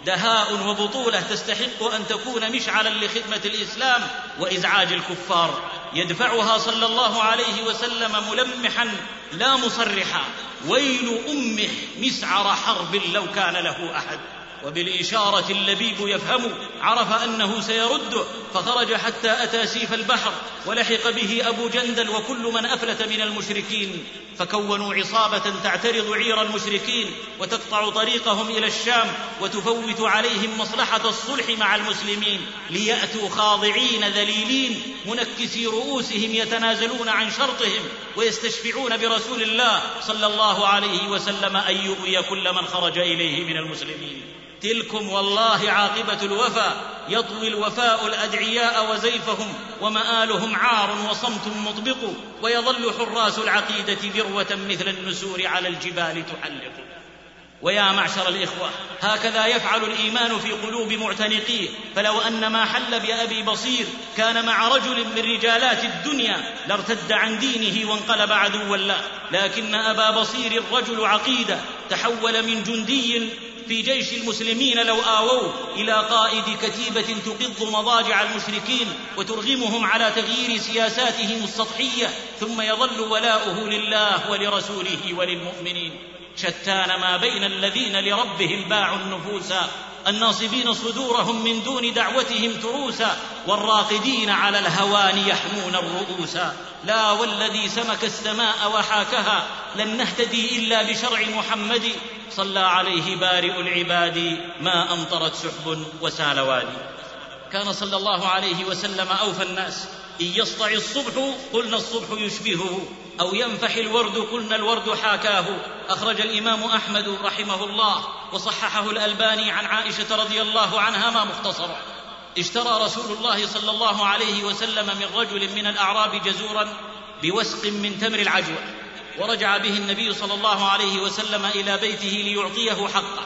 دهاء وبطولة تستحق أن تكون مشعلا لخدمة الإسلام وإزعاج الكفار. يدفعها صلى الله عليه وسلم ملمحا لا مصرحا. ويل أمه مسعر حرب لو كان له أحد. وبالإشارة اللبيب يفهم عرف أنه سيرده فخرج حتى أتى سيف البحر ولحق به أبو جندل وكل من أفلت من المشركين فكونوا عصابة تعترض عير المشركين وتقطع طريقهم إلى الشام وتفوت عليهم مصلحة الصلح مع المسلمين ليأتوا خاضعين ذليلين منكسي رؤوسهم يتنازلون عن شرطهم ويستشفعون برسول الله صلى الله عليه وسلم أن يؤوي كل من خرج إليه من المسلمين. تلكم والله عاقبة الوفا يطوي الوفاء الأدعياء وزيفهم ومآلهم عار وصمت مطبق ويظل حراس العقيدة ذروة مثل النسور على الجبال تحلق. ويا معشر الإخوة هكذا يفعل الإيمان في قلوب معتنقيه فلو أن ما حل بأبي بصير كان مع رجل من رجالات الدنيا لارتد عن دينه وانقلب عدوا له لكن أبا بصير رجل عقيدة تحول من جندي في جيش المسلمين لو آووه إلى قائد كتيبة تقض مضاجع المشركين وترغمهم على تغيير سياساتهم السطحية ثم يظل ولاؤه لله ولرسوله وللمؤمنين. شتان ما بين الذين لربهم باعوا النفوس الناصبين صدورهم من دون دعوتهم تروسا والراقدين على الهوان يحمون الرؤوس لا والذي سمك السماء وحاكها لن نهتدي إلا بشرع محمد. صلى عليه بارئ العباد ما أمطرت سحب وسال وادي. كان صلى الله عليه وسلم أوفى الناس. إن يسطع الصبح قلنا الصبح يشبهه. أو ينفح الورد قلنا الورد حاكاه. أخرج الإمام أحمد رحمه الله وصححه الألباني عن عائشة رضي الله عنها ما مختصرا. اشترى رسول الله صلى الله عليه وسلم من رجل من الأعراب جزورا بوسق من تمر العجوة. ورجع به النبي صلى الله عليه وسلم إلى بيته ليعطيه حقه.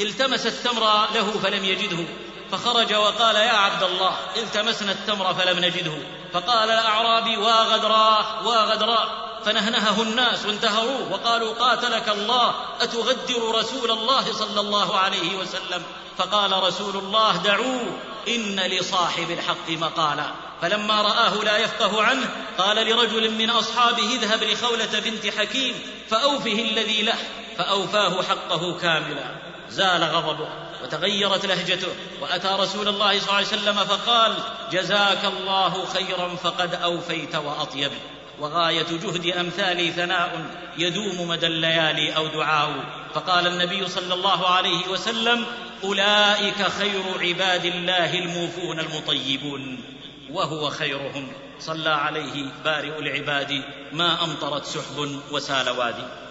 التمس التمر له فلم يجده. فخرج وقال يا عبد الله التمسنا التمر فلم نجده. فقال الأعرابي واغدراه واغدراه فنهنهه الناس وانتهروه وقالوا قاتلك الله أتغدر رسول الله صلى الله عليه وسلم؟ فقال رسول الله دعوه إن لصاحب الحق مقالا. فلما رآه لا يفقه عنه قال لرجل من أصحابه اذهب لخولة بنت حكيم فأوفه الذي له. فأوفاه حقه كاملا. زال غضبه وتغيرت لهجته. وأتى رسول الله صلى الله عليه وسلم فقال جزاك الله خيرا فقد أوفيت واطيبت وغاية جهد أمثالي ثناء يدوم مدى الليالي أو دعاء. فقال النبي صلى الله عليه وسلم أولئك خير عباد الله الموفون المطيبون. وهو خيرهم. صلى عليه بارئ العباد ما أمطرت سحب وسال وادي.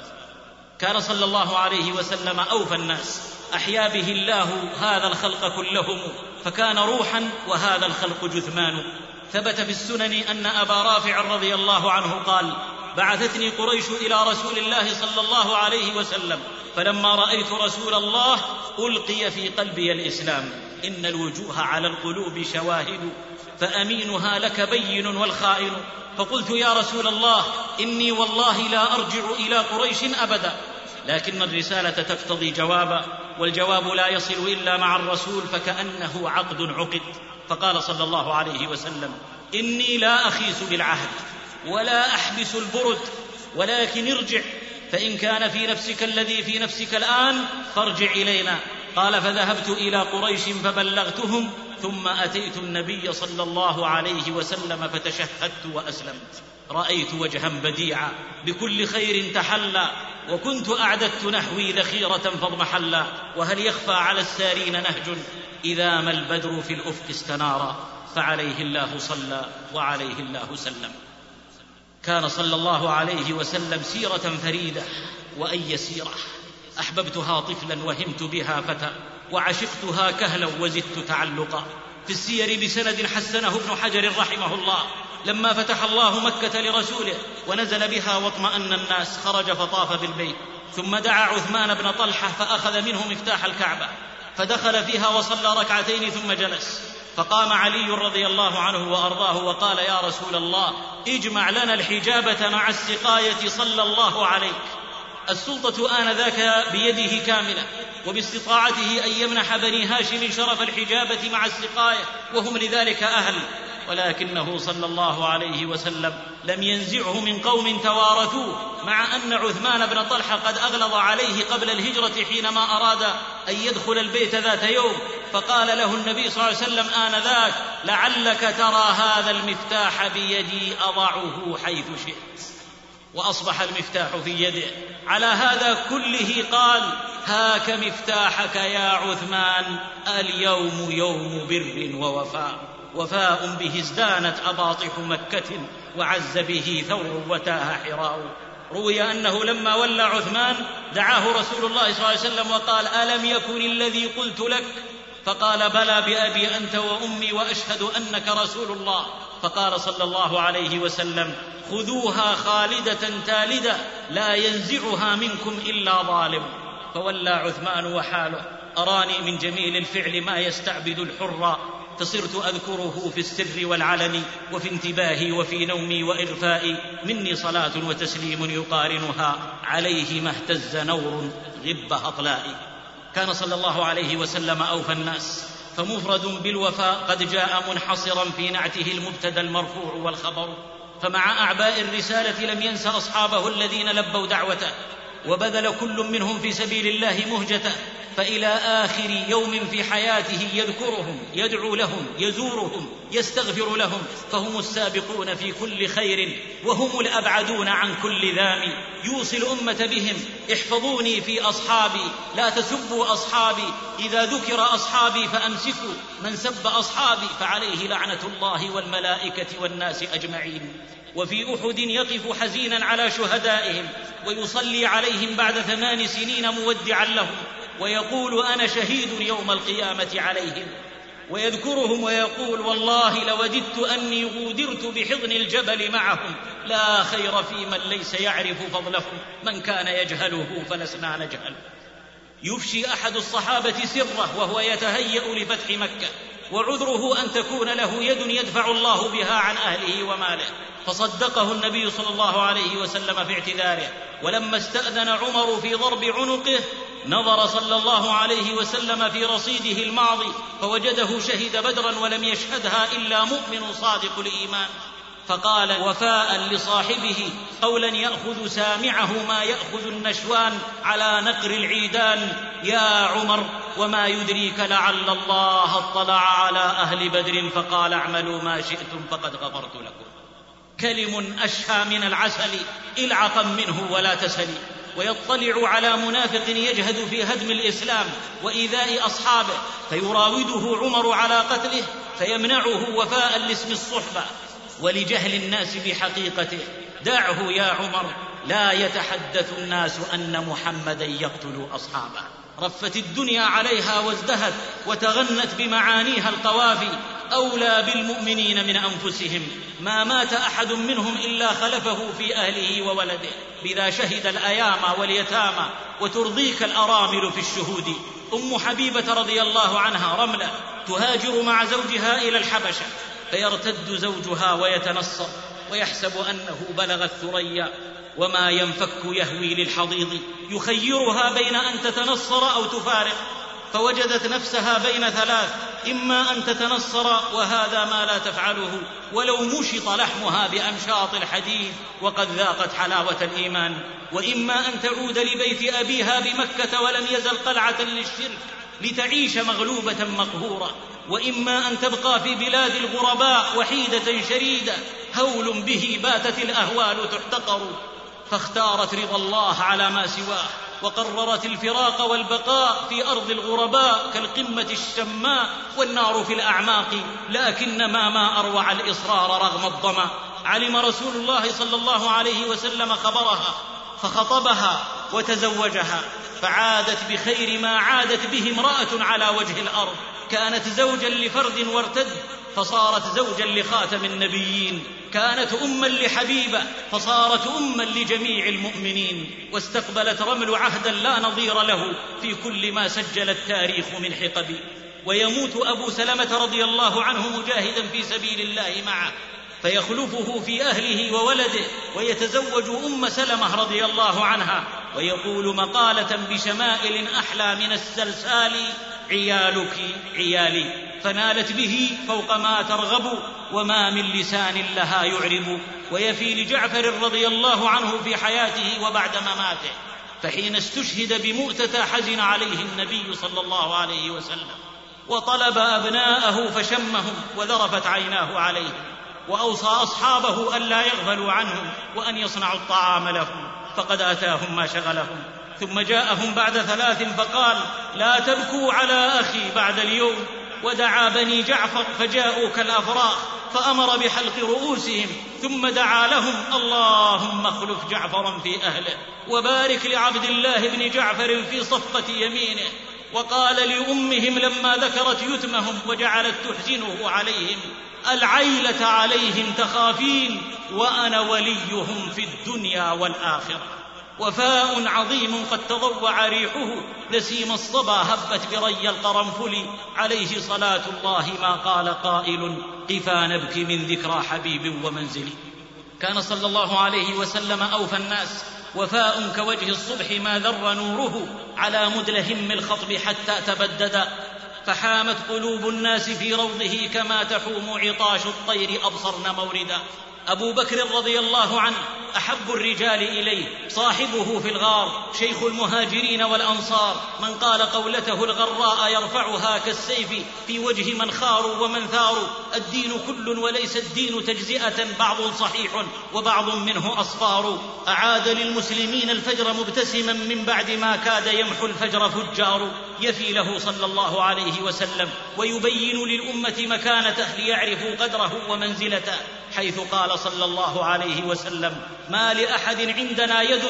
كان صلى الله عليه وسلم أوفى الناس. أحيا به الله هذا الخلق كلهم فكان روحا وهذا الخلق جثمان ثبت في السنن أن أبا رافع رضي الله عنه قال بعثتني قريش إلى رسول الله صلى الله عليه وسلم فلما رأيت رسول الله ألقي في قلبي الإسلام. إن الوجوه على القلوب شواهد. فأمينها لك بين والخائن. فقلت يا رسول الله إني والله لا أرجع إلى قريش أبدا. لكن الرسالة تقتضي جوابا والجواب لا يصل إلا مع الرسول فكأنه عقد عقد. فقال صلى الله عليه وسلم إني لا أخيس بالعهد ولا أحبس البرد ولكن ارجع فإن كان في نفسك الذي في نفسك الآن فارجع إلينا. قال فذهبت إلى قريش فبلغتهم ثم أتيت النبي صلى الله عليه وسلم فتشهدت وأسلمت. رأيت وجها بديعا بكل خير تحلى وكنت أعددت نحوي ذخيرة فاضمحلا وهل يخفى على السارين نهج؟ إذا ما البدر في الأفق استنارا فعليه الله صلى وعليه الله سلم. كان صلى الله عليه وسلم سيرة فريدة واي سيره أحببتها طفلا وهمت بها فتى وعشقتها كهلا وزدت تعلقا. في السير بسند حسنه ابن حجر رحمه الله. لما فتح الله مكة لرسوله ونزل بها واطمأن الناس خرج فطاف بالبيت. ثم دعا عثمان بن طلحة فأخذ منه مفتاح الكعبة. فدخل فيها وصلى ركعتين ثم جلس. فقام علي رضي الله عنه وأرضاه وقال يا رسول الله اجمع لنا الحجابة مع السقاية صلى الله عليك. السلطة آنذاك بيده كاملة وباستطاعته أن يمنح بني هاشم شرف الحجابة مع السقاية وهم لذلك أهل. ولكنه صلى الله عليه وسلم لم ينزعه من قوم توارثوه مع أن عثمان بن طلحه قد أغلظ عليه قبل الهجرة حينما أراد أن يدخل البيت ذات يوم. فقال له النبي صلى الله عليه وسلم آنذاك لعلك ترى هذا المفتاح بيدي أضعه حيث شئت. وأصبح المفتاح في يده. على هذا كله قال هاك مفتاحك يا عثمان اليوم يوم بر ووفاء. وفاء به ازدانت أباطح مكة وعز به ثور وتاه حراء. روي أنه لما ولى عثمان دعاه رسول الله صلى الله عليه وسلم وقال ألم يكن الذي قلت لك؟ فقال بلى بأبي أنت وأمي وأشهد أنك رسول الله. فقال صلى الله عليه وسلم خذوها خالدة تالدة لا ينزعها منكم إلا ظالم. فولى عثمان وحاله. أراني من جميل الفعل ما يستعبد الحر. فصرت أذكره في السر والعلن وفي انتباهي وفي نومي وإغفائي. مني صلاة وتسليم يقارنها. عليه ما اهتز نور غب أطلائي كان صلى الله عليه وسلم أوفى الناس. فمفرد بالوفاء قد جاء منحصرا في نعته المبتدأ المرفوع والخبر فمع أعباء الرسالة لم ينس أصحابه الذين لبوا دعوته. وبذل كل منهم في سبيل الله مهجته فإلى آخر يوم في حياته يذكرهم يدعو لهم يزورهم يستغفر لهم فهم السابقون في كل خير وهم الأبعدون عن كل ذام. يوصي الأمة بهم احفظوني في أصحابي لا تسبوا أصحابي إذا ذكر أصحابي فأمسكوا من سب أصحابي فعليه لعنة الله والملائكة والناس أجمعين. وفي أحد يقف حزينا على شهدائهم ويصلي عليهم بعد ثمان سنين مودعا لهم ويقول أنا شهيد يوم القيامة عليهم ويذكرهم ويقول والله لوددت أني غودرت بحضن الجبل معهم لا خير في من ليس يعرف فضلهم من كان يجهله فلسنا نجهل يفشي أحد الصحابة سره وهو يتهيأ لفتح مكة وعذره أن تكون له يد يدفع الله بها عن أهله وماله فصدقه النبي صلى الله عليه وسلم في اعتذاره. ولما استأذن عمر في ضرب عنقه نظر صلى الله عليه وسلم في رصيده الماضي فوجده شهد بدرا ولم يشهدها إلا مؤمن صادق الإيمان. فقال وفاء لصاحبه قولا يأخذ سامعه ما يأخذ النشوان على نقر العيدان. يا عمر وما يدريك لعل الله اطلع على أهل بدر فقال اعملوا ما شئتم فقد غفرت لكم. كلم أشهى من العسل العقا منه ولا تسلي ويطلع على منافق يجهد في هدم الإسلام وإيذاء أصحابه فيراوده عمر على قتله فيمنعه وفاء لاسم الصحبة. ولجهل الناس بحقيقته دعه يا عمر لا يتحدث الناس أن محمدا يقتل أصحابه. رفت الدنيا عليها وازدهت وتغنت بمعانيها القوافي. أولى بالمؤمنين من أنفسهم. ما مات أحد منهم إلا خلفه في أهله وولده. بذا شهد الأيام واليتامى وترضيك الأرامل في الشهود. أم حبيبة رضي الله عنها رملة تهاجر مع زوجها إلى الحبشة. فيرتد زوجها ويتنصر. ويحسب أنه بلغ الثريا. وما ينفك يهوي للحضيض. يخيرها بين أن تتنصر أو تفارق. فوجدت نفسها بين ثلاث. إما أن تتنصر وهذا ما لا تفعله. ولو مشط لحمها بامشاط الحديد وقد ذاقت حلاوة الإيمان. وإما أن تعود لبيت أبيها بمكة ولم يزل قلعة للشرك لتعيش مغلوبة مقهورة. وإما أن تبقى في بلاد الغرباء وحيدة شريدة. هول به باتت الأهوال تحتقر. فاختارت رضا الله على ما سواه وقررت الفراق والبقاء في أرض الغرباء كالقمة الشماء والنار في الأعماق لكنما ما أروع الإصرار رغم الظما علم رسول الله صلى الله عليه وسلم خبرها فخطبها وتزوجها فعادت بخير ما عادت به امرأة على وجه الأرض كانت زوجا لفرد وارتد فصارت زوجا لخاتم النبيين كانت اما لحبيبة فصارت اما لجميع المؤمنين واستقبلت رمل عهدا لا نظير له في كل ما سجل التاريخ من حقب. ويموت أبو سلمة رضي الله عنه مجاهدا في سبيل الله معه. فيخلفه في أهله وولده ويتزوج أم سلمة رضي الله عنها. ويقول مقالة بشمائل أحلى من السلسال عيالك عيالي. فنالت به فوق ما ترغب وما من لسان لها يعرب ويفي لجعفر رضي الله عنه في حياته وبعد مماته. فحين استشهد بمؤتة حزن عليه النبي صلى الله عليه وسلم. وطلب أبناءه فشمهم وذرفت عيناه عليهم وأوصى أصحابه ألا يغفلوا عنهم وأن يصنعوا الطعام لهم. فقد أتاهم ما شغلهم. ثم جاءهم بعد ثلاث فقال لا تبكوا على أخي بعد اليوم. ودعا بني جعفر فجاءوا كالافراخ فأمر بحلق رؤوسهم ثم دعا لهم اللهم اخلف جعفرا في أهله وبارك لعبد الله بن جعفر في صفقة يمينه. وقال لأمهم لما ذكرت يتمهم وجعلت تحزنه عليهم العيلة عليهم تخافين وأنا وليهم في الدنيا والآخرة. وفاء عظيم قد تضوع ريحه نسيم الصبا هبت بري القرنفل عليه صلاة الله ما قال قائل قفا نبكي من ذكرى حبيب ومنزل. كان صلى الله عليه وسلم أوفى الناس. وفاء كوجه الصبح ما ذر نوره على مدلهم الخطب حتى تبددا فحامت قلوب الناس في روضه كما تحوم عطاش الطير أبصرن موردا. أبو بكر رضي الله عنه أحب الرجال إليه صاحبه في الغار شيخ المهاجرين والأنصار من قال قولته الغراء يرفعها كالسيف في وجه من خاروا ومن ثاروا. الدين كل وليس الدين تجزئة بعض صحيح وبعض منه أصفار. أعاد للمسلمين الفجر مبتسما من بعد ما كاد يمحو الفجر فجار. يفي له صلى الله عليه وسلم ويبين للأمة مكانته ليعرفوا قدره ومنزلته. حيث قال صلى الله عليه وسلم ما لأحد عندنا يد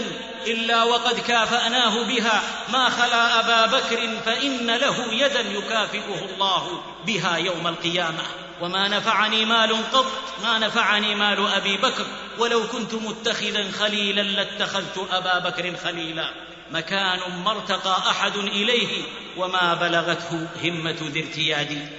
إلا وقد كافأناه بها ما خلا أبا بكر فإن له يدا يكافئه الله بها يوم القيامة. وما نفعني مال قط ما نفعني مال أبي بكر ولو كنت متخذا خليلا لاتخذت أبا بكر خليلا. مكان ما ارتقى أحد إليه وما بلغته همة ذي ارتياد.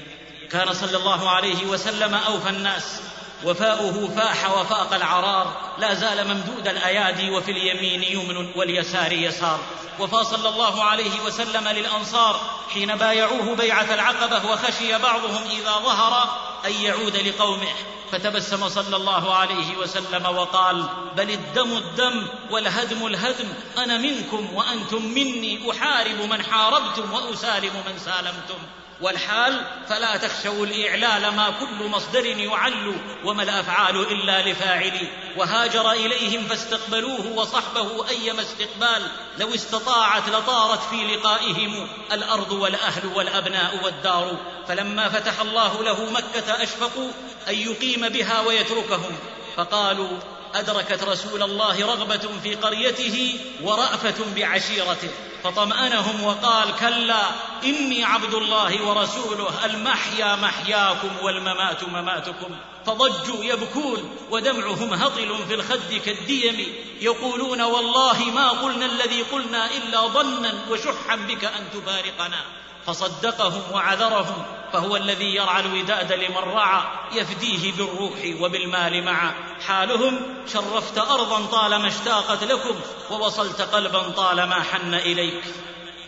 كان صلى الله عليه وسلم أوفى الناس وفاؤه فاح وفاق العرار لا زال ممدود الأيادي وفي اليمين يمن واليسار يسار. وفى صلى الله عليه وسلم للأنصار حين بايعوه بيعة العقبة وخشي بعضهم إذا ظهر أن يعود لقومه. فتبسم صلى الله عليه وسلم وقال بل الدم الدم والهدم الهدم أنا منكم وأنتم مني أحارب من حاربتم وأسالم من سالمتم. والحال فلا تخشوا الإعلال ما كل مصدر يعل وما الأفعال إلا لفاعل. وهاجر إليهم فاستقبلوه وصحبه أيما استقبال. لو استطاعت لطارت في لقائهم الأرض والأهل والأبناء والدار. فلما فتح الله له مكة أشفقوا أن يقيم بها ويتركهم. فقالوا أدركت رسول الله رغبة في قريته ورأفة بعشيرته فطمأنهم وقال كلا إني عبد الله ورسوله المحيا محياكم والممات مماتكم. فضجوا يبكون ودمعهم هطل في الخد كالديم يقولون والله ما قلنا الذي قلنا إلا ظنا وشحا بك أن تفارقنا فصدقهم وعذرهم فهو الذي يرعى الوداد لمن رعى يفديه بالروح وبالمال معا. حالهم شرفت أرضا طالما اشتاقت لكم ووصلت قلبا طالما حن إليك.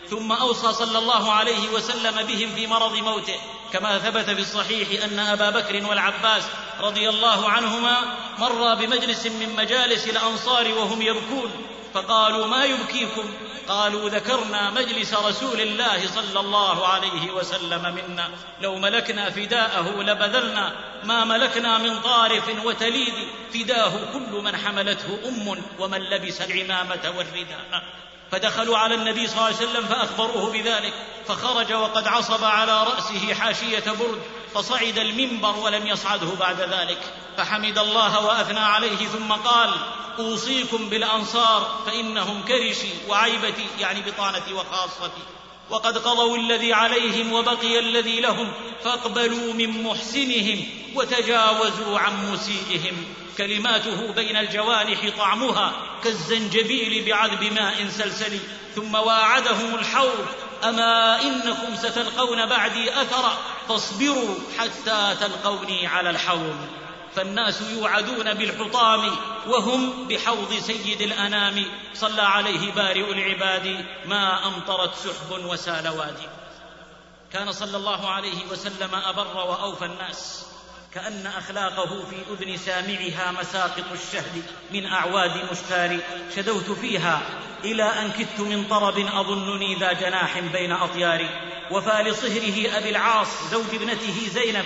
ثم أوصى صلى الله عليه وسلم بهم في مرض موته. كما ثبت في الصحيح أن أبا بكر والعباس رضي الله عنهما مرا بمجلس من مجالس الأنصار وهم يبكون. فقالوا ما يبكيكم؟ قالوا ذكرنا مجلس رسول الله صلى الله عليه وسلم منا. لو ملكنا فداءه لبذلنا. ما ملكنا من طارف وتليد. فداه كل من حملته أم ومن لبس العمامة والرداء. فدخلوا على النبي صلى الله عليه وسلم فأخبروه بذلك. فخرج وقد عصب على رأسه حاشية برد. فصعد المنبر ولم يصعده بعد ذلك فحمد الله وأثنى عليه ثم قال أوصيكم بالأنصار فإنهم كرشي وعيبتي يعني بطانتي وخاصتي وقد قضوا الذي عليهم وبقي الذي لهم فاقبلوا من محسنهم وتجاوزوا عن مسيئهم. كلماته بين الجوانح طعمها كالزنجبيل بعذب ماء سلسل ثم واعدهم الحوض أما إنكم ستلقون بعدي أثرا فاصبروا حتى تلقوني على الحوض. فالناس يوعدون بالحطام وهم بحوض سيد الأنام. صلى عليه بارئ العباد ما أمطرت سحب وسال وادي. كان صلى الله عليه وسلم أبر وأوفى الناس. كأن أخلاقه في أذن سامعها مساقط الشهد من أعواد مشتار شدوت فيها إلى أن كدت من طرب أظنني ذا جناح بين أطياري وفى لصهره أبي العاص زوج ابنته زينب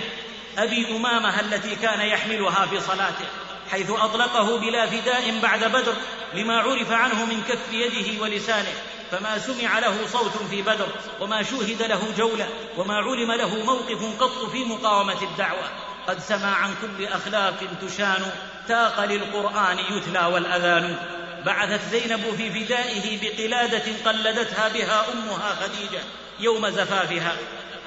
أبي أمامة التي كان يحملها في صلاته حيث أطلقه بلا فداء بعد بدر لما عرف عنه من كف يده ولسانه فما سمع له صوت في بدر وما شوهد له جولة وما علم له موقف قط في مقاومة الدعوة. قد سما عن كل أخلاق تشان تاق للقرآن يتلى والأذان. بعثت زينب في فدائه بقلادة قلدتها بها أمها خديجة يوم زفافها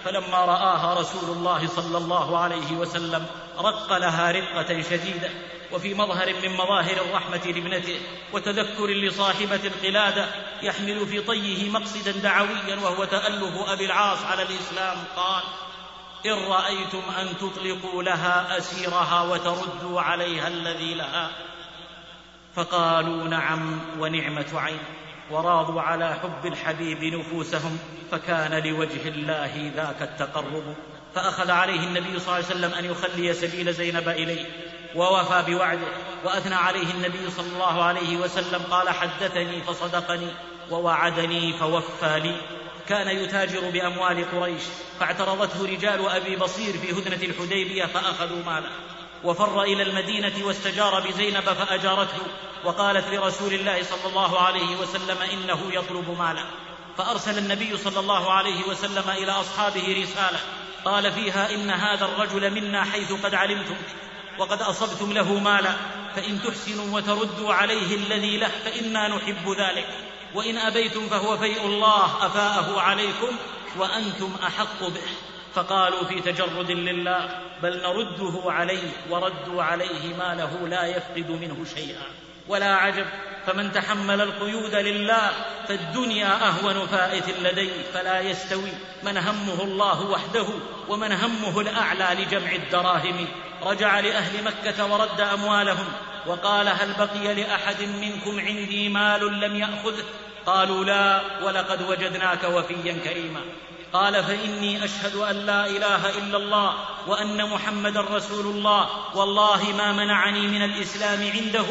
فلما رآها رسول الله صلى الله عليه وسلم رق لها رقة شديدة وفي مظهر من مظاهر الرحمة لابنته وتذكر لصاحبة القلادة يحمل في طيه مقصدا دعويا وهو تألف أبي العاص على الإسلام قال إن رأيتم أن تطلقوا لها أسيرها وتردوا عليها الذي لها. فقالوا نعم ونعمة عين. وراضوا على حب الحبيب نفوسهم فكان لوجه الله ذاك التقرب. فأخذ عليه النبي صلى الله عليه وسلم أن يخلي سبيل زينب إليه ووفى بوعده. وأثنى عليه النبي صلى الله عليه وسلم قال حدثني فصدقني ووعدني فوفى لي. كان يتاجر بأموال قريش فاعترضته رجال أبي بصير في هدنة الحديبية فأخذوا ماله. وفر إلى المدينة واستجار بزينب فأجارته وقالت لرسول الله صلى الله عليه وسلم إنه يطلب مالا فأرسل النبي صلى الله عليه وسلم إلى أصحابه رسالة قال فيها إن هذا الرجل منا حيث قد علمتم وقد أصبتم له مالا فإن تحسنوا وتردوا عليه الذي له فإنا نحب ذلك. وإن أبيتم فهو فيء الله أفاءه عليكم وأنتم أحق به. فقالوا في تجرد لله بل نرده عليه وردوا عليه ما له لا يفقد منه شيئا. ولا عجب فمن تحمل القيود لله فالدنيا أهون فائت لديه فلا يستوي. من همه الله وحده ومن همه الأعلى لجمع الدراهم. رجع لأهل مكة ورد أموالهم وقال هل بقي لأحد منكم عندي مال لم يأخذه؟ قالوا لا ولقد وجدناك وفيا كريما. قال فإني أشهد أن لا إله إلا الله وأن محمدا رسول الله. والله ما منعني من الإسلام عنده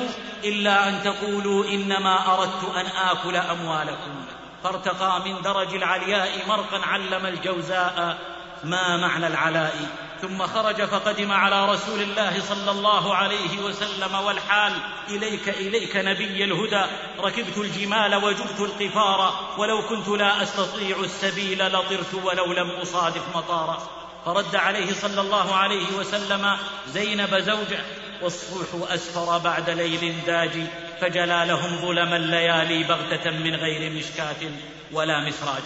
إلا أن تقولوا إنما أردت أن آكل أموالكم. فارتقى من درج العلياء مرقا علم الجوزاء ما معنى العلاء. ثم خرج فقدم على رسول الله صلى الله عليه وسلم والحال إليك إليك نبي الهدى. ركبت الجمال وجبت القفار. ولو كنت لا أستطيع السبيل لطرت ولو لم أصادف مطارا فرد عليه صلى الله عليه وسلم زينب زوجه. والصبح أسفر بعد ليل داجي. فجلى لهم ظلم الليالي بغتة من غير مشكاة ولا مسراج.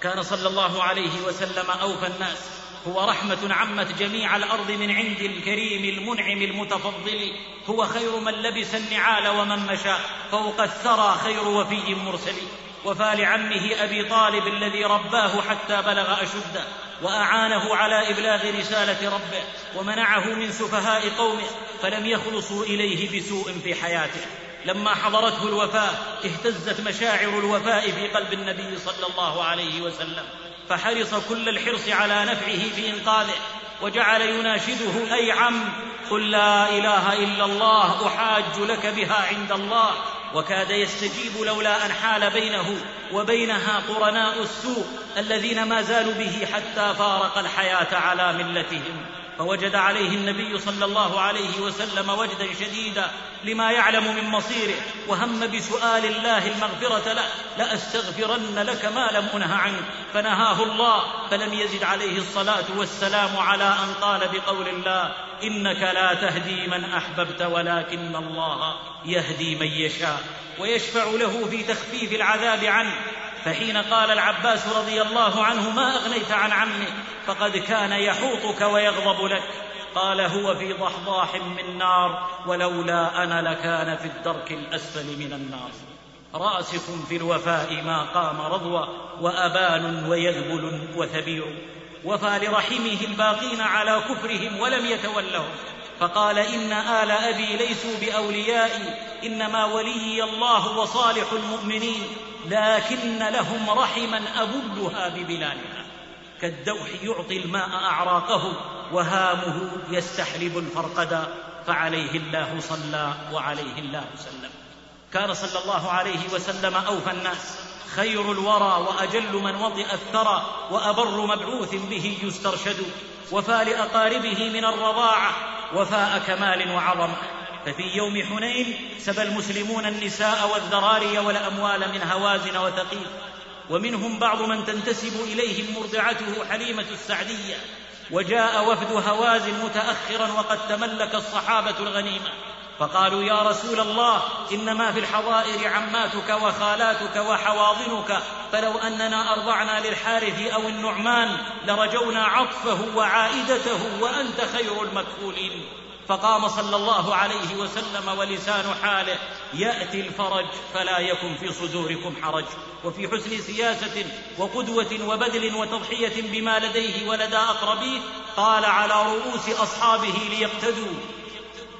كان صلى الله عليه وسلم أوفى الناس. هو رحمة عمت جميع الأرض من عند الكريم المنعم المتفضل. هو خير من لبس النعال ومن مشى. فوق الثرى خير وفي مرسل. وفى لعمه أبي طالب الذي رباه حتى بلغ أشده. وأعانه على إبلاغ رسالة ربه. ومنعه من سفهاء قومه. فلم يخلصوا إليه بسوء في حياته. لما حضرته الوفاة اهتزت مشاعر الوفاء في قلب النبي صلى الله عليه وسلم. فحرص كل الحرص على نفعه في انقاذه وجعل يناشده أي عم قل لا إله إلا الله أحاج لك بها عند الله. وكاد يستجيب لولا أن حال بينه وبينها قرناء السوء الذين ما زالوا به حتى فارق الحياة على ملتهم. فوجد عليه النبي صلى الله عليه وسلم وجدا شديدا لما يعلم من مصيره وهم بسؤال الله المغفرة له لأستغفرن لك ما لم أنه عنك فنهاه الله فلم يزد عليه الصلاة والسلام على أن قال بقول الله إنك لا تهدي من أحببت ولكن الله يهدي من يشاء ويشفع له في تخفيف العذاب عنه. فحين قال العباس رضي الله عنه ما أغنيت عن عمه فقد كان يحوطك ويغضب لك. قال هو في ضحضاح من نار ولولا أنا لكان في الدرك الأسفل من النار. راسخ في الوفاء ما قام رضوى وأبان ويذبل وثبير. وفى لرحمه الباقين على كفرهم ولم يتولهم. فقال إن آل أبي ليسوا بأوليائي إنما وليي الله وصالح المؤمنين لكن لهم رحما أبلها ببلالها كالدوح يعطي الماء أعراقه وهامه يستحلب الفرقدا فعليه الله صلى وعليه الله سلم. كان صلى الله عليه وسلم أوفى الناس خير الورى وأجل من وطئ الثرى وأبر مبعوث به يسترشد وفى لاقاربه من الرضاعة وفاء كمال وعظمه ففي يوم حنين سبى المسلمون النساء والذراري والأموال من هوازن وثقيف ومنهم بعض من تنتسب اليهم مرضعته حليمة السعدية. وجاء وفد هوازن متأخرا وقد تملك الصحابة الغنيمة. فقالوا يا رسول الله إنما في الحظائر عماتك وخالاتك وحواضنك فلو أننا أرضعنا للحارث أو النعمان لرجونا عطفه وعائدته وأنت خير المكفولين. فقام صلى الله عليه وسلم ولسان حاله يأتي الفرج فلا يكن في صدوركم حرج. وفي حسن سياسة وقدوة وبذل وتضحية بما لديه ولدى أقربيه قال على رؤوس أصحابه ليقتدوا.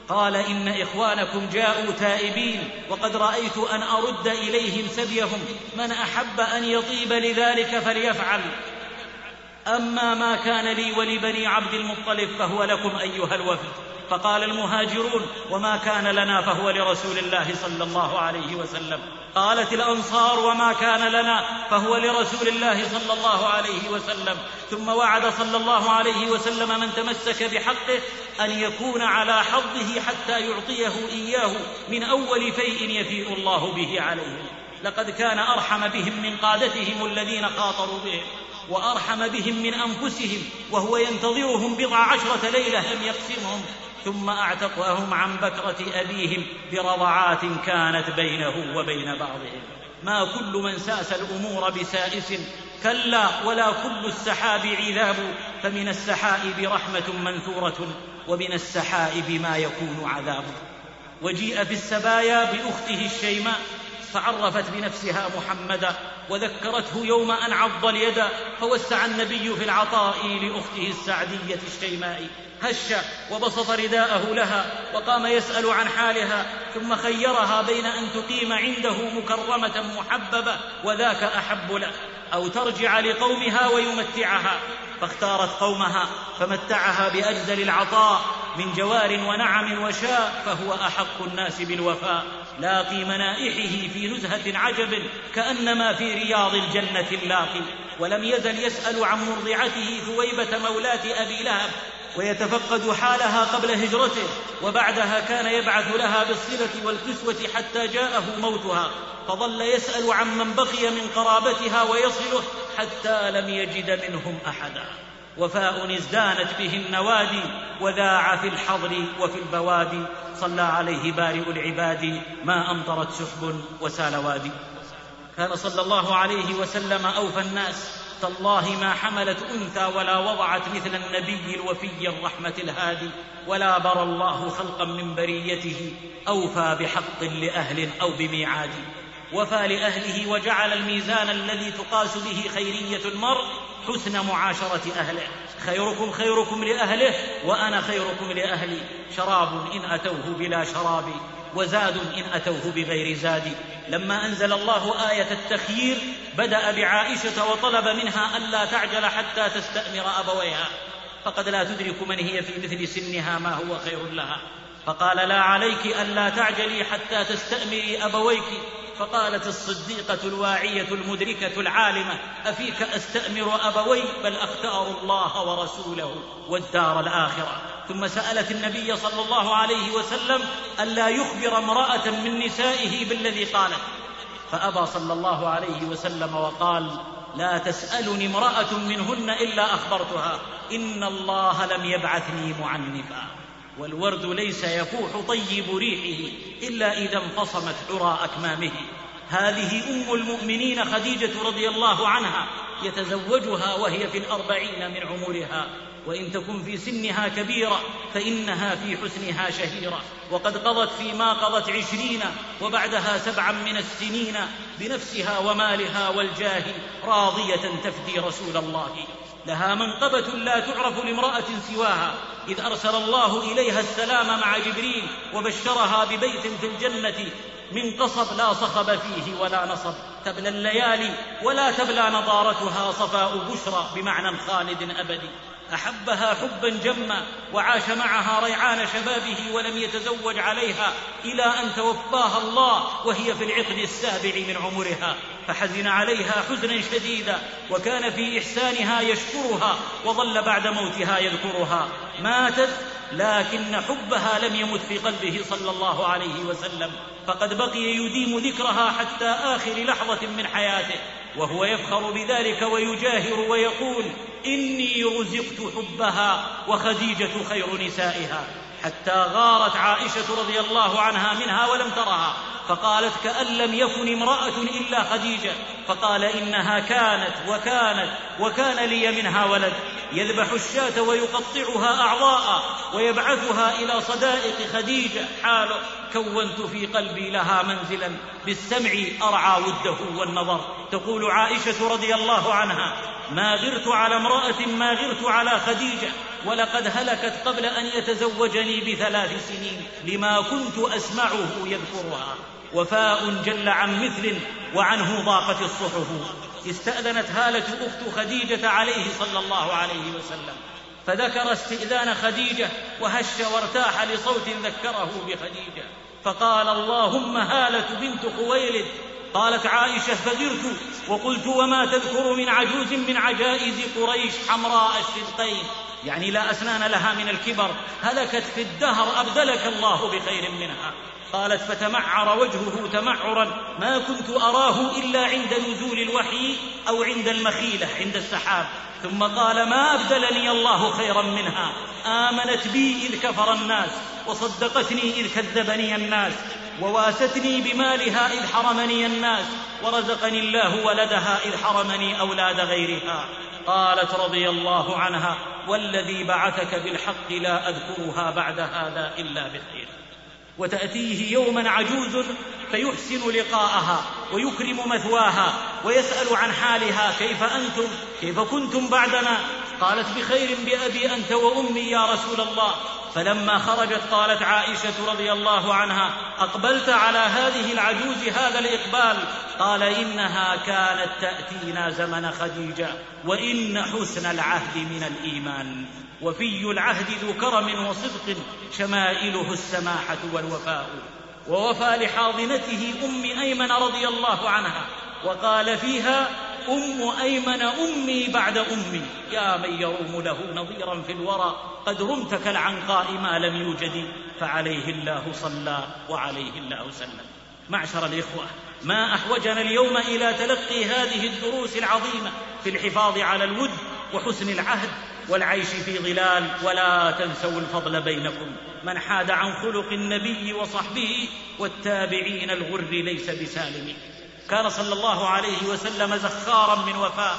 قال إن إخوانكم جاءوا تائبين وقد رأيت أن أرد إليهم سبيهم من أحب أن يطيب لذلك فليفعل. أما ما كان لي ولبني عبد المطلب فهو لكم أيها الوفد. فقال المهاجرون وما كان لنا فهو لرسول الله صلى الله عليه وسلم. قالت الأنصار وما كان لنا فهو لرسول الله صلى الله عليه وسلم. ثم وعد صلى الله عليه وسلم من تمسك بحقه أن يكون على حظه حتى يعطيه إياه من أول فيء يفيء الله به عليهم لقد كان أرحم بهم من قادتهم الذين خاطروا بهم وأرحم بهم من أنفسهم وهو ينتظرهم بضع عشرة ليلة لم يقسمهم. ثم أعتقهم عن بكرة أبيهم برضعات كانت بينه وبين بعضهم. ما كل من ساس الأمور بسائس كلا ولا كل السحاب عذاب فمن السحائب رحمة منثورة ومن السحائب ما يكون عذاب. وجيء في السبايا بأخته الشيماء فعرفت بنفسها محمدا وذكرته يوم أن عض اليد فوسع النبي في العطاء لأخته السعدية الشيماء. هش وبسط رداءه لها وقام يسأل عن حالها ثم خيرها بين أن تقيم عنده مكرمة محببة وذاك أحب له أو ترجع لقومها ويمتعها. فاختارت قومها فمتعها بأجزل العطاء من جوار ونعم وشاء فهو أحق الناس بالوفاء. لاقي منائحه في نزهة عجب كأنما في رياض الجنة اللاقي ولم يزل يسأل عن مرضعته ثويبة مولاه أبي لهب ويتفقد حالها قبل هجرته وبعدها كان يبعث لها بالصلة والكسوة حتى جاءه موتها فظل يسأل عن من بقي من قرابتها ويصله حتى لم يجد منهم أحدا. وفاء ازدانت به النوادي وذاع في الحضر وفي البوادي صلى عليه بارئ العباد ما أمطرت سحب وسال وادي. كان صلى الله عليه وسلم أوفى الناس تالله ما حملت أنثى ولا وضعت مثل النبي الوفي الرحمة الهادي ولا برى الله خلقا من بريته أوفى بحق لأهل أو بميعاد. وفى لأهله وجعل الميزان الذي تقاس به خيرية المرء حسن معاشرة أهله. خيركم خيركم لأهله وأنا خيركم لأهلي. شراب إن أتوه بلا شراب. وزاد إن أتوه بغير زاد. لما أنزل الله آية التخيير بدأ بعائشة وطلب منها ألا تعجل حتى تستأمر أبويها. فقد لا تدرك من هي في مثل سنها ما هو خير لها. فقال لا عليك ألا تعجلي حتى تستأمري أبويك. فقالت الصديقة الواعية المدركة العالمة أفيك أستأمر أبوي؟ بل أختار الله ورسوله والدار الآخرة. ثم سألت النبي صلى الله عليه وسلم ألا يخبر امرأة من نسائه بالذي قالت. فأبى صلى الله عليه وسلم وقال لا تسألني امرأة منهن إلا أخبرتها. إن الله لم يبعثني معنفا. والورد ليس يفوح طيب ريحه إلا إذا انفصمت عرى أكمامه. هذه أم المؤمنين خديجة رضي الله عنها يتزوجها وهي في الأربعين من عمرها. وإن تكن في سنها كبيرة فإنها في حسنها شهيرة. وقد قضت فيما قضت عشرين وبعدها سبعا من السنين بنفسها ومالها والجاه راضية تفدي رسول الله. لها منقبة لا تعرف لامرأة سواها. إذ أرسل الله إليها السلام مع جبريل وبشرها ببيت في الجنة من قصب لا صخب فيه ولا نصب. تبلى الليالي ولا تبلى نضارتها صفاء بشرى بمعنى خالد أبدي. أحبها حبا جما وعاش معها ريعان شبابه ولم يتزوج عليها إلى أن توفاها الله وهي في العقد السابع من عمرها. فحزن عليها حزنا شديدا وكان في إحسانها يشكرها وظل بعد موتها يذكرها. ماتت لكن حبها لم يمت في قلبه صلى الله عليه وسلم. فقد بقي يديم ذكرها حتى آخر لحظة من حياته. وهو يفخر بذلك ويجاهر ويقول إني رزقت حبها وخديجة خير نسائها. حتى غارت عائشة رضي الله عنها منها ولم ترها. فقالت كأن لم يكن امرأة إلا خديجة. فقال إنها كانت وكانت وكان لي منها ولد. يذبح الشاة ويقطعها أعضاء ويبعثها إلى صدائق خديجة. حال كونت في قلبي لها منزلا بالسمع أرعى وده والنظر. تقول عائشة رضي الله عنها ما غرت على امرأة ما غرت على خديجة ولقد هلكت قبل أن يتزوجني بثلاث سنين لما كنت أسمعه يذكرها. وفاء جل عن مثل وعنه ضاقت الصحف. استأذنت هالة أخت خديجة عليه صلى الله عليه وسلم فذكر استئذان خديجة وهش وارتاح لصوت ذكره بخديجة. فقال اللهم هالة بنت خويلد. قالت عائشة فغرت وقلت وما تذكر من عجوز من عجائز قريش حمراء الشدقين يعني لا أسنان لها من الكبر. هلكت في الدهر أبدلك الله بخير منها. قالت فتمعر وجهه تمعرا. ما كنت أراه إلا عند نزول الوحي أو عند المخيلة عند السحاب. ثم قال ما أبدلني الله خيرا منها. آمنت بي إذ كفر الناس. وصدقتني إذ كذبني الناس وواستني بمالها إذ حرمني الناس ورزقني الله ولدها إذ حرمني أولاد غيرها. قالت رضي الله عنها والذي بعثك بالحق لا أذكرها بعد هذا إلا بخير. وتأتيه يوما عجوز فيحسن لقاءها ويكرم مثواها ويسأل عن حالها كيف أنتم؟ كيف كنتم بعدنا؟ قالت بخير بأبي أنت وأمي يا رسول الله. فلما خرجت قالت عائشة رضي الله عنها أقبلت على هذه العجوز هذا الإقبال؟ قال إنها كانت تأتينا زمن خديجة وإن حسن العهد من الإيمان وفي العهد ذو كرم وصدق شمائله السماحة والوفاء. ووفى لحاضنته أم أيمن رضي الله عنها وقال فيها أم أيمن أمي بعد أمي. يا من يروم له نظيرا في الورى قد رمت كالعنقاء ما لم يوجد. فعليه الله صلى وعليه الله سلم. معشر الإخوة ما أحوجنا اليوم إلى تلقي هذه الدروس العظيمة في الحفاظ على الود وحسن العهد والعيش في ظلال. ولا تنسوا الفضل بينكم. من حاد عن خلق النبي وصحبه والتابعين الغر ليس بسالم. كان صلى الله عليه وسلم زخارا من وفاء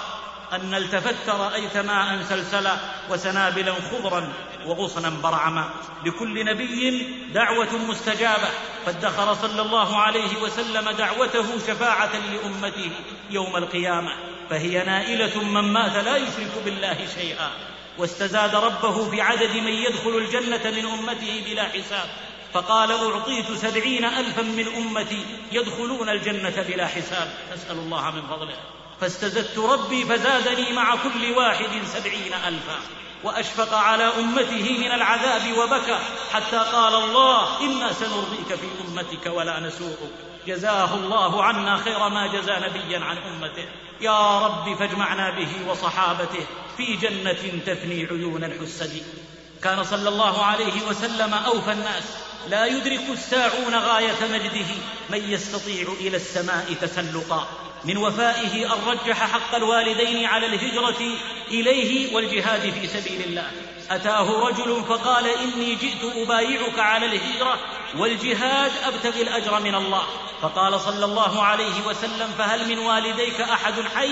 أن التفت رأيت ماء سلسلا وسنابلا خضرا وغصنا برعما. لكل نبي دعوة مستجابة فادخر صلى الله عليه وسلم دعوته شفاعة لأمته يوم القيامة. فهي نائلة من مات لا يشرك بالله شيئا. واستزاد ربه في عدد من يدخل الجنة من أمته بلا حساب. فقال أعطيت سبعين ألفا من أمتي يدخلون الجنة بلا حساب. نسأل الله من فضله. فاستزدت ربي فزادني مع كل واحد سبعين ألفا. وأشفق على أمته من العذاب وبكى حتى قال الله إنا سنرضيك في أمتك ولا نسوءك. جزاه الله عنا خير ما جزى نبيا عن أمته. يا رب فاجمعنا به وصحابته في جنة تثني عيون الحسد. كان صلى الله عليه وسلم أوفى الناس. لا يدرك الساعون غاية مجده. من يستطيع إلى السماء تسلقا. من وفائه أن رجح حق الوالدين على الهجرة إليه والجهاد في سبيل الله. أتاه رجل فقال إني جئت أبايعك على الهجرة والجهاد أبتغي الأجر من الله. فقال صلى الله عليه وسلم فهل من والديك أحد حي؟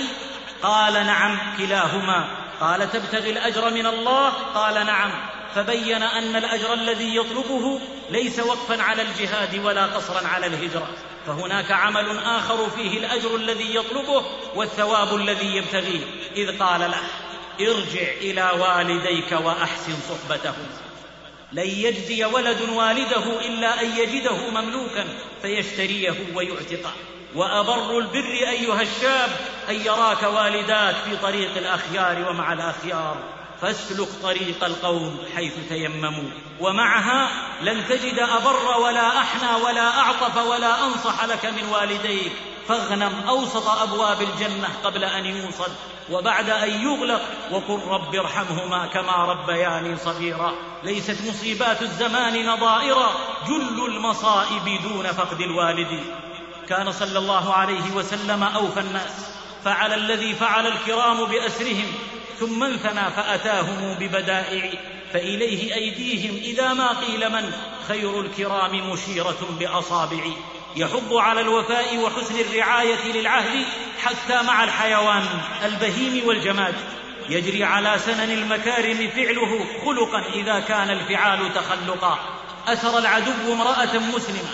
قال نعم كلاهما. قال تبتغي الأجر من الله؟ قال نعم. فبين أن الأجر الذي يطلبه ليس وقفا على الجهاد ولا قصرا على الهجرة. فهناك عمل آخر فيه الأجر الذي يطلبه والثواب الذي يبتغيه. إذ قال له ارجع إلى والديك وأحسن صحبتهم لن يجزي ولد والده إلا أن يجده مملوكا فيشتريه ويعتقه. وأبر البر أيها الشاب أن يراك والداك في طريق الأخيار ومع الأخيار. فاسلك طريق القوم حيث تيمموا ومعها لن تجد أبر ولا أحنى ولا أعطف ولا أنصح لك من والديك. فاغنم أوسط أبواب الجنة قبل أن يوصل وبعد أن يغلق وقل رب ارحمهما كما ربياني صغيرا. ليست مصيبات الزمان نظائرا جل المصائب دون فقد الوالد. كان صلى الله عليه وسلم أوفى الناس فعل الذي فعل الكرام بأسرهم ثم انثنى فأتاهم ببدائع فإليه أيديهم إذا ما قيل من؟ خير الكرام مشيرة بأصابع. يحض على الوفاء وحسن الرعاية للعهد حتى مع الحيوان البهيم والجماد. يجري على سنن المكارم فعله خلقا إذا كان الفعال تخلقا. أسر العدو امرأة مسلمة.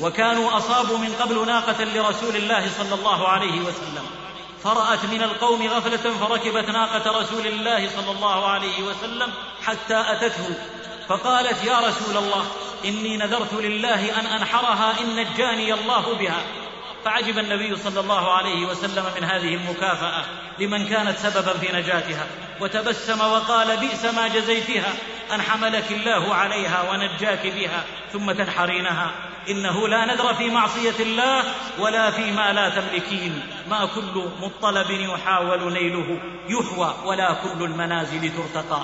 وكانوا أصابوا من قبل ناقة لرسول الله صلى الله عليه وسلم. فرأت من القوم غفلة فركبت ناقة رسول الله صلى الله عليه وسلم حتى أتته. فقالت يا رسول الله إني نذرت لله أن أنحرها إن نجاني الله بها. فعجب النبي صلى الله عليه وسلم من هذه المكافأة لمن كانت سببا في نجاتها وتبسم وقال بئس ما جزيتها أن حملك الله عليها ونجاك بها ثم تنحرينها. إنه لا نذر في معصية الله ولا فيما لا تملكين. ما كل مطلب يحاول نيله يحوى ولا كل المنازل ترتقى.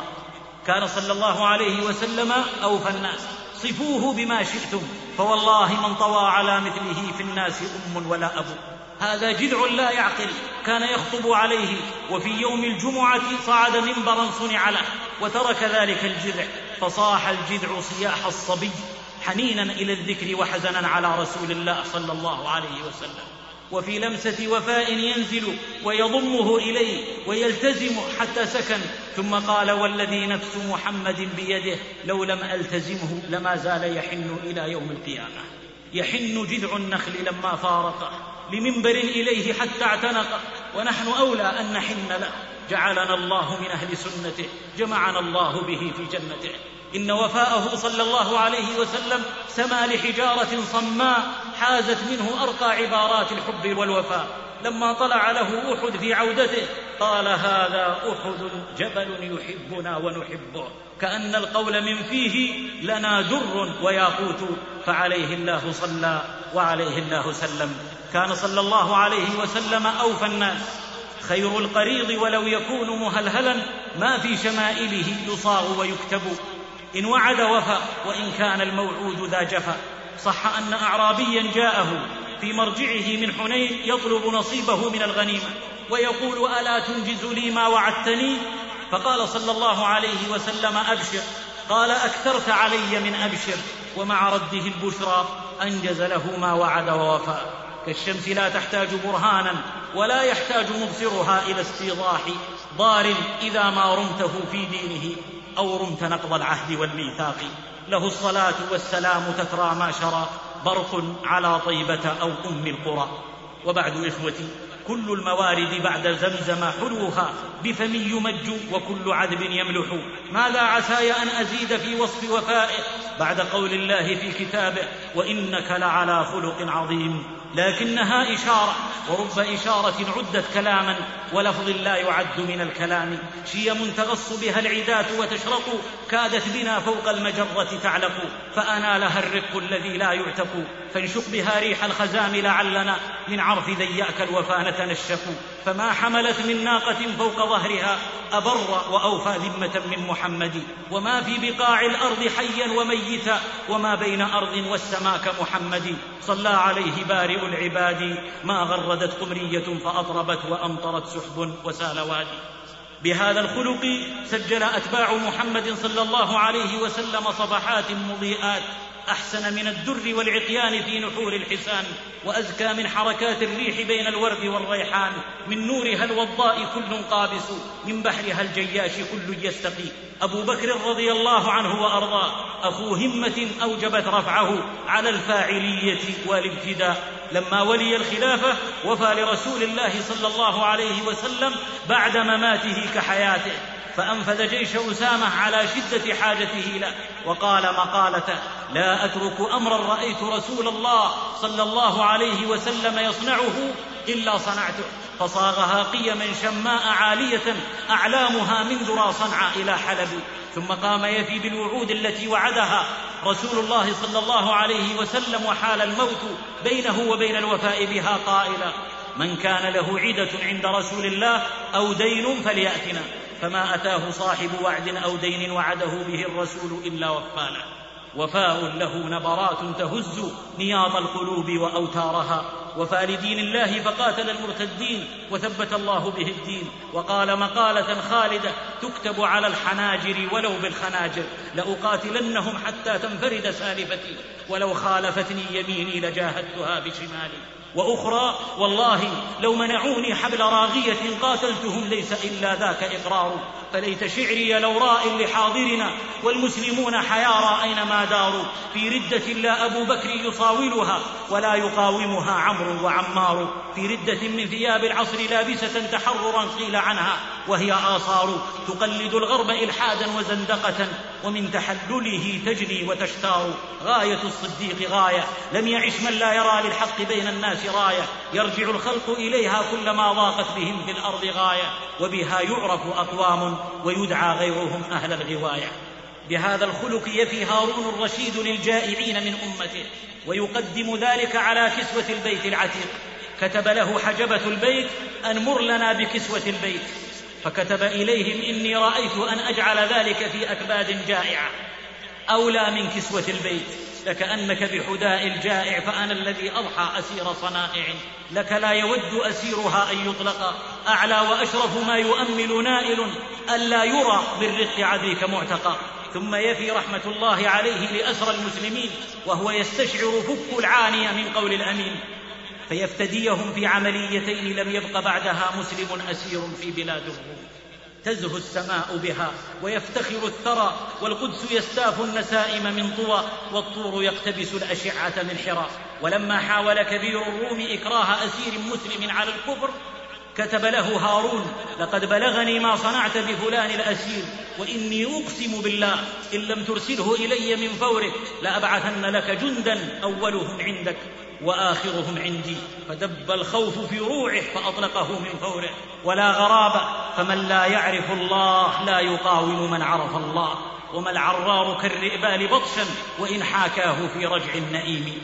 كان صلى الله عليه وسلم أوفى الناس. صفوه بما شئتم فوالله من طوى على مثله في الناس أم ولا أب. هذا جذع لا يعقل كان يخطب عليه وفي يوم الجمعة صعد منبرا صنع له وترك ذلك الجذع فصاح الجذع صياح الصبي. حنينا إلى الذكر وحزنا على رسول الله صلى الله عليه وسلم. وفي لمسة وفاء ينزل ويضمه إليه ويلتزم حتى سكن. ثم قال والذي نفس محمد بيده لو لم ألتزمه لما زال يحن إلى يوم القيامة. يحن جذع النخل لما فارقه لمنبر إليه حتى اعتنقه ونحن أولى أن نحن له. جعلنا الله من أهل سنته جمعنا الله به في جنته. إن وفاءه صلى الله عليه وسلم سما لحجارة صماء حازت منه أرقى عبارات الحب والوفاء. لما طلع له أحد في عودته قال هذا أحد جبل يحبنا ونحبه. كأن القول من فيه لنا در وياقوت. فعليه الله صلى وعليه الله سلم. كان صلى الله عليه وسلم أوفى الناس. خير القريض ولو يكون مهلهلا ما في شمائله يصاغ ويكتب. إن وعد وفى وإن كان الموعود ذا جفا صح أن اعرابيا جاءه في مرجعه من حنين يطلب نصيبه من الغنيمة ويقول ألا تنجز لي ما وعدتني؟ فقال صلى الله عليه وسلم أبشر. قال أكثرت علي من أبشر ومع رده البشرى أنجز له ما وعد ووفى. كالشمس لا تحتاج برهانا ولا يحتاج مبصرها إلى استيضاح ضار إذا ما رمته في دينه. أو رمت نقض العهد والميثاق. له الصلاة والسلام تترى ما شرى. برق على طيبة أو أم القرى. وبعد إخوتي كل الموارد بعد زمزم حلوها. بفم يمج وكل عذب يملح. ماذا عساي أن أزيد في وصف وفائه؟ بعد قول الله في كتابه وإنك لعلى خلق عظيم. لكنها إشارة ورب إشارة عدت كلاما ولفظ لا يعد من الكلام. شيم تغص بها العداه وتشرق كادت بنا فوق المجرة تعلق. فأنالها الرق الذي لا يعتق. فانشق بها ريح الخزام لعلنا من عرف ذياك الوفا نتنشق. فما حملت من ناقة فوق ظهرها أبر وأوفى ذمة من محمد. وما في بقاع الأرض حيا وميتا وما بين أرض والسماء كمحمد. صلى عليه بارئ العباد ما غردت قمرية فأطربت وأمطرت سحب وسال وادي. بهذا الخلق سجل أتباع محمد صلى الله عليه وسلم صفحات مضيئات أحسن من الدر والعقيان في نحور الحسان وأزكى من حركات الريح بين الورد والريحان. من نورها الوضاء كل قابس من بحرها الجياش كل يستقي. أبو بكر رضي الله عنه وأرضاه أخو همة أوجبت رفعه على الفاعلية والابتداء. لما ولي الخلافة وفى لرسول الله صلى الله عليه وسلم بعد مماته كحياته. فأنفذ جيش أسامة على شدة حاجته له وقال مقالته لا أترك أمرا رأيت رسول الله صلى الله عليه وسلم يصنعه إلا صنعته فصاغها قيما شماء عالية أعلامها من ذرى صنعاء إلى حلب ثم قام يفي بالوعود التي وعدها رسول الله صلى الله عليه وسلم وحال الموت بينه وبين الوفاء بها قائلا من كان له عدة عند رسول الله أو دين فليأتنا. فما أتاه صاحب وعد أو دين وعده به الرسول إلا وفانا. وفاء له نبرات تهز نياط القلوب وأوتارها. وفى لدين الله فقاتل المرتدين وثبت الله به الدين. وقال مقالة خالدة تكتب على الحناجر ولو بالخناجر. لأقاتلنهم حتى تنفرد سالفتي. ولو خالفتني يميني لجاهدتها بشمالي. وأخرى والله لو منعوني حبل راغية قاتلتهم ليس إلا ذاك إقرار. فليت شعري لو راء لحاضرنا والمسلمون حيارى اينما داروا. في ردة لا أبو بكر يصاولها ولا يقاومها عمرو وعمار. في ردة من ثياب العصر لابسة تحررا قيل عنها وهي اثار تقلد الغرب إلحادا وزندقة. ومن تحلله تجني وتشتار غاية الصديق غاية. لم يعش من لا يرى للحق بين الناس راية. يرجع الخلق إليها كلما ضاقت بهم في الأرض غاية. وبها يعرف أقوام ويدعى غيرهم أهل الغواية. بهذا الخلق يفي هارون الرشيد للجائعين من أمته. ويقدم ذلك على كسوة البيت العتيق. كتب له حجبة البيت أن مر لنا بكسوة البيت. فكتب إليهم إني رأيت أن أجعل ذلك في أكباد جائعة. أولى من كسوة البيت لكأنك بحداء الجائع فأنا الذي أضحى أسير صنائع. لك لا يود أسيرها أن يطلق. أعلى وأشرف ما يؤمل نائل ألا يرى بالرق عديك معتقى ثم يفي رحمة الله عليه لأسرى المسلمين وهو يستشعر فك العانيه من قول الأمين. فيفتديهم في عمليتين لم يبق بعدها مسلم أسير في بلاد الروم تزهو السماء بها ويفتخر الثرى والقدس يستاف النسائم من طوى والطور يقتبس الأشعة من حرى ولما حاول كبير الروم إكراه أسير مسلم على الكفر كتب له هارون لقد بلغني ما صنعت بفلان الأسير وإني أقسم بالله إن لم ترسله إلي من فورك لأبعثن لك جندا أولهم عندك. وآخرهم عندي. فدب الخوف في روعه فأطلقه من فوره. ولا غرابه فمن لا يعرف الله لا يقاوم من عرف الله. وما العرار كالرئبال بطشا وإن حاكاه في رجع النئيم.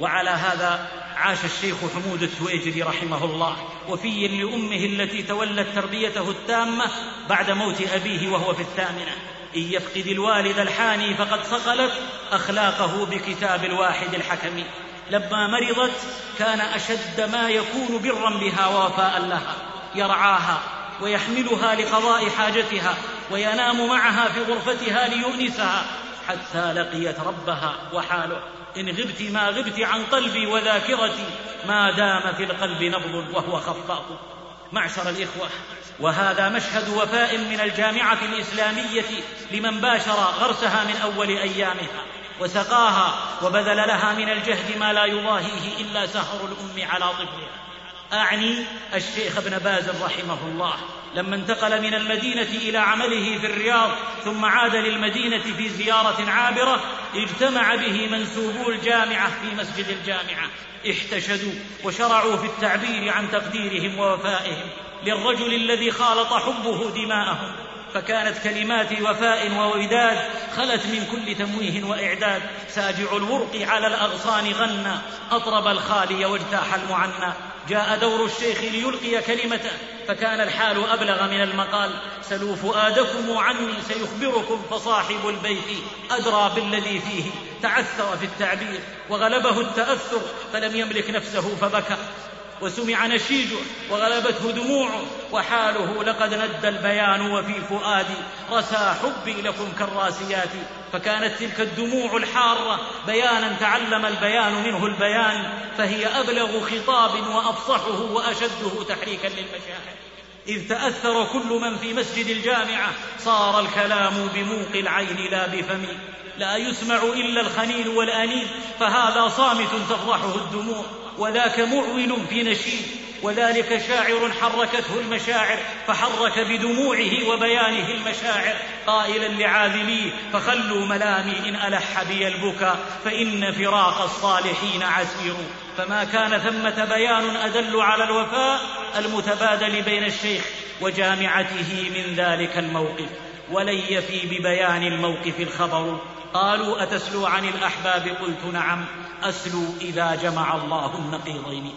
وعلى هذا عاش الشيخ حمود التويجري رحمه الله. وفيا لأمه التي تولت تربيته التامة بعد موت أبيه وهو في الثامنة. إن يفقد الوالد الحاني فقد صقلت أخلاقه بكتاب الواحد الحكم لما مرضت كان أشد ما يكون برا بها ووفاء لها يرعاها ويحملها لقضاء حاجتها وينام معها في غرفتها ليؤنسها حتى لقيت ربها وحاله. إن غبت ما غبت عن قلبي وذاكرتي ما دام في القلب نبض وهو خفاق. معشر الإخوة وهذا مشهد وفاء من الجامعة الإسلامية لمن باشر غرسها من أول أيامها. وسقاها وبذل لها من الجهد ما لا يضاهيه إلا سهر الأم على طفلها. أعني الشيخ ابن باز رحمه الله. لما انتقل من المدينة إلى عمله في الرياض ثم عاد للمدينة في زيارة عابرة اجتمع به منسوبو الجامعة في مسجد الجامعة. احتشدوا وشرعوا في التعبير عن تقديرهم ووفائهم للرجل الذي خالط حبه دماءهم. فكانت كلمات وفاء ووداد خلت من كل تمويه وإعداد. ساجع الورق على الأغصان غنى أطرب الخالي واجتاح المعنى. جاء دور الشيخ ليلقي كلمته فكان الحال أبلغ من المقال. سلوا فؤادكم عني سيخبركم فصاحب البيت. أدرى بالذي فيه تعثر في التعبير. وغلبه التأثر فلم يملك نفسه فبكى. وسمع نشيجه وغلبته دموعه وحاله لقد ند البيان وفي فؤادي رسى حبي لكم كالراسيات فكانت تلك الدموع الحارة بيانا تعلم البيان منه البيان فهي أبلغ خطاب وأفصحه وأشده تحريكا للمشاعر. إذ تأثر كل من في مسجد الجامعة صار الكلام بموق العين لا بفم لا يسمع إلا الخنين والأنين فهذا صامت تفضحه الدموع. وذاك معول في نشيد وذلك شاعر حركته المشاعر فحرك بدموعه وبيانه المشاعر. قائلا لعاذليه فخلوا ملامي إن ألح بي البكا فإن فراق الصالحين عسير. فما كان ثمة بيان أدل على الوفاء المتبادل بين الشيخ وجامعته من ذلك الموقف ولن يفي ببيان الموقف الخبر. قالوا أتسلو عن الأحباب؟ قلت نعم أسلو إذا جمع الله النقيضين.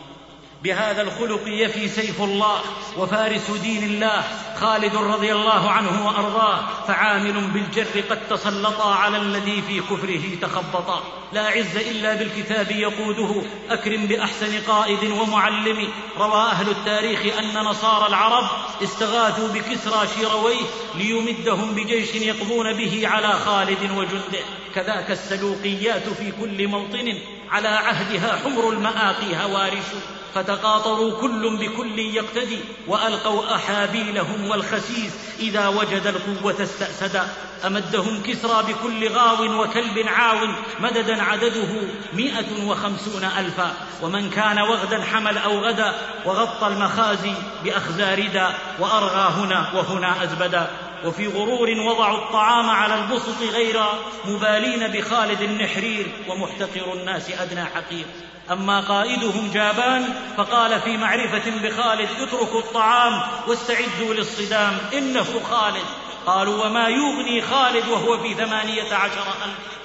بهذا الخلق يفي سيف الله وفارس دين الله. خالد رضي الله عنه وأرضاه. فعامل بالجر قد تسلطا على الذي في كفره تخبطا لا عز إلا بالكتاب يقوده. أكرم بأحسن قائد ومعلم. روى أهل التاريخ أن نصارى العرب استغاثوا بكسرى شيرويه ليمدهم بجيش يقضون به على خالد وجنده. كذاك السلوقيات في كل موطن. على عهدها حمر المآقي هوارش. فتقاطروا كل بكل يقتدي وألقوا أحابيلهم والخسيس إذا وجد القوة استاسدا أمدهم كسرى بكل غاو وكلب عاو مددا عدده مائه وخمسون ألفا. ومن كان وغدا حمل أو غدا وغطى المخازي باخزار دا وأرغى هنا وهنا ازبدا وفي غرور وضعوا الطعام على البسط غير مبالين بخالد النحرير ومحتقر الناس أدنى حقير. أما قائدهم جابان فقال في معرفة بخالد اتركوا الطعام واستعدوا للصدام إنه خالد. قالوا وما يغني خالد وهو في ثمانية عشر ألف؟